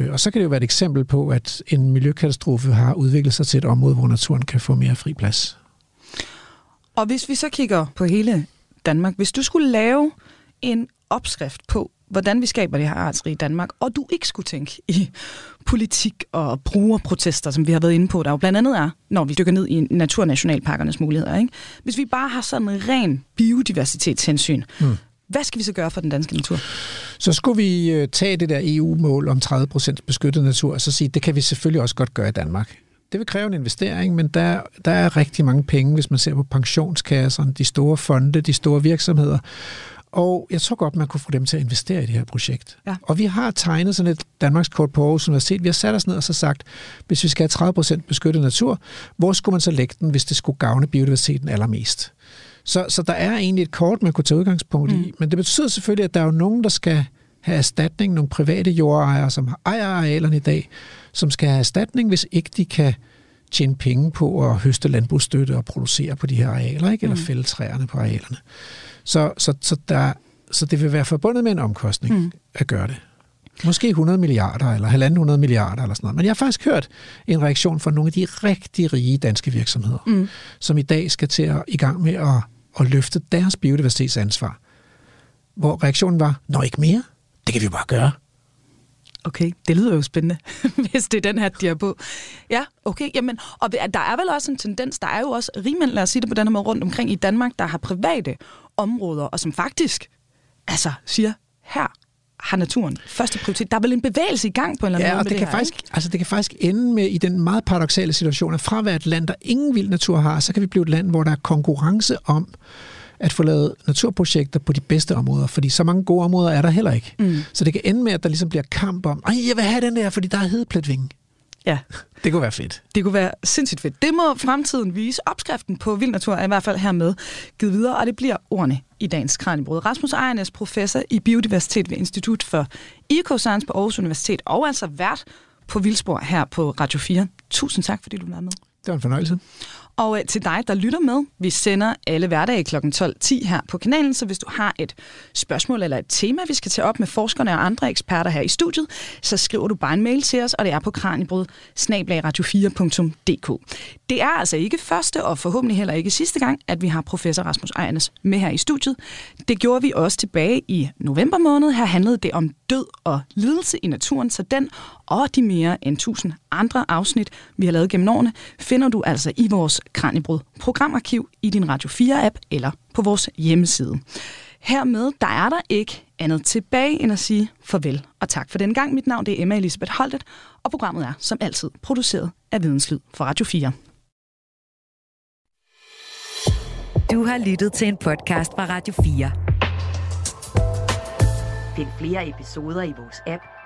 [SPEAKER 4] Øh, Og så kan det jo være et eksempel på, at en miljøkatastrofe har udviklet sig til et område, hvor naturen kan få mere fri plads.
[SPEAKER 3] Og hvis vi så kigger på hele Danmark, hvis du skulle lave en opskrift på, hvordan vi skaber det her artsrige Danmark, og du ikke skulle tænke i politik og brugerprotester, som vi har været inde på, der jo blandt andet er, når vi dykker ned i naturnationalparkernes muligheder. Ikke? Hvis vi bare har sådan en ren biodiversitetshensyn, mm. hvad skal vi så gøre for den danske natur?
[SPEAKER 4] Så skulle vi øh, tage det der EU-mål om 30% beskyttet natur, og så sige, det kan vi selvfølgelig også godt gøre i Danmark. Det vil kræve en investering, men der, der er rigtig mange penge, hvis man ser på pensionskasserne, de store fonde, de store virksomheder. Og jeg tror godt, man kunne få dem til at investere i det her projekt.
[SPEAKER 3] Ja.
[SPEAKER 4] Og vi har tegnet sådan et Danmarks kort på Aarhus Universitet. Vi har sat os ned og så sagt, hvis vi skal have 30% beskyttet natur, hvor skulle man så lægge den, hvis det skulle gavne biodiversiteten allermest? Så, så der er egentlig et kort, man kunne tage udgangspunkt mm. i. Men det betyder selvfølgelig, at der er jo nogen, der skal have erstatning, nogle private jordejere, som ejer arealerne i dag, som skal have erstatning, hvis ikke de kan tjene penge på at høste landbrugsstøtte og producere på de her arealer, ikke? eller
[SPEAKER 3] Mm.
[SPEAKER 4] fælde træerne på arealerne. Så, så, så, der, så det vil være forbundet med en omkostning mm. at gøre det. Måske 100 milliarder eller 100 milliarder eller sådan noget. Men jeg har faktisk hørt en reaktion fra nogle af de rigtig rige danske virksomheder, mm. som i dag skal til at i gang med at, at løfte deres biodiversitetsansvar. Hvor reaktionen var, nå ikke mere, det kan vi jo bare gøre.
[SPEAKER 3] Okay, det lyder jo spændende, (laughs) hvis det er den her, de er på. Ja, okay, jamen, og der er vel også en tendens, der er jo også rigmænd, lad os sige det på den her måde, rundt omkring i Danmark, der har private områder, og som faktisk altså, siger, her har naturen første prioritet. Der er vel en bevægelse i gang på en eller anden
[SPEAKER 4] ja,
[SPEAKER 3] måde
[SPEAKER 4] og
[SPEAKER 3] med
[SPEAKER 4] det,
[SPEAKER 3] det,
[SPEAKER 4] kan
[SPEAKER 3] her,
[SPEAKER 4] faktisk,
[SPEAKER 3] ikke?
[SPEAKER 4] altså det kan faktisk ende med i den meget paradoxale situation, at fra at være et land, der ingen vild natur har, så kan vi blive et land, hvor der er konkurrence om at få lavet naturprojekter på de bedste områder, fordi så mange gode områder er der heller ikke. Mm. Så det kan ende med, at der ligesom bliver kamp om, ej, jeg vil have den der, fordi der er hedepletvinge.
[SPEAKER 3] Ja, (laughs)
[SPEAKER 4] Det kunne være fedt.
[SPEAKER 3] det kunne være sindssygt fedt. Det må fremtiden vise. Opskriften på vild natur er i hvert fald hermed givet videre, og det bliver ordene i dagens Kranjebrud. Rasmus Ejernes, professor i biodiversitet ved Institut for Ecoscience på Aarhus Universitet, og altså vært på Vildspor her på Radio 4. Tusind tak, fordi du var med.
[SPEAKER 4] Det var en fornøjelse.
[SPEAKER 3] Og øh, til dig, der lytter med, vi sender alle hverdage kl. 12.10 her på kanalen, så hvis du har et spørgsmål eller et tema, vi skal tage op med forskerne og andre eksperter her i studiet, så skriver du bare en mail til os, og det er på kranjebrud radio4.dk. Det er altså ikke første og forhåbentlig heller ikke sidste gang, at vi har professor Rasmus Ejernes med her i studiet. Det gjorde vi også tilbage i november måned. Her handlede det om død og lidelse i naturen, så den og de mere end 1000 andre afsnit, vi har lavet gennem årene, finder du altså i vores Kranjebrud programarkiv i din Radio 4-app eller på vores hjemmeside. Hermed, der er der ikke andet tilbage end at sige farvel og tak for den gang. Mit navn det er Emma Elisabeth Holtet, og programmet er som altid produceret af Videnslyd for Radio 4.
[SPEAKER 6] Du har lyttet til en podcast fra Radio 4. Find flere episoder i vores app,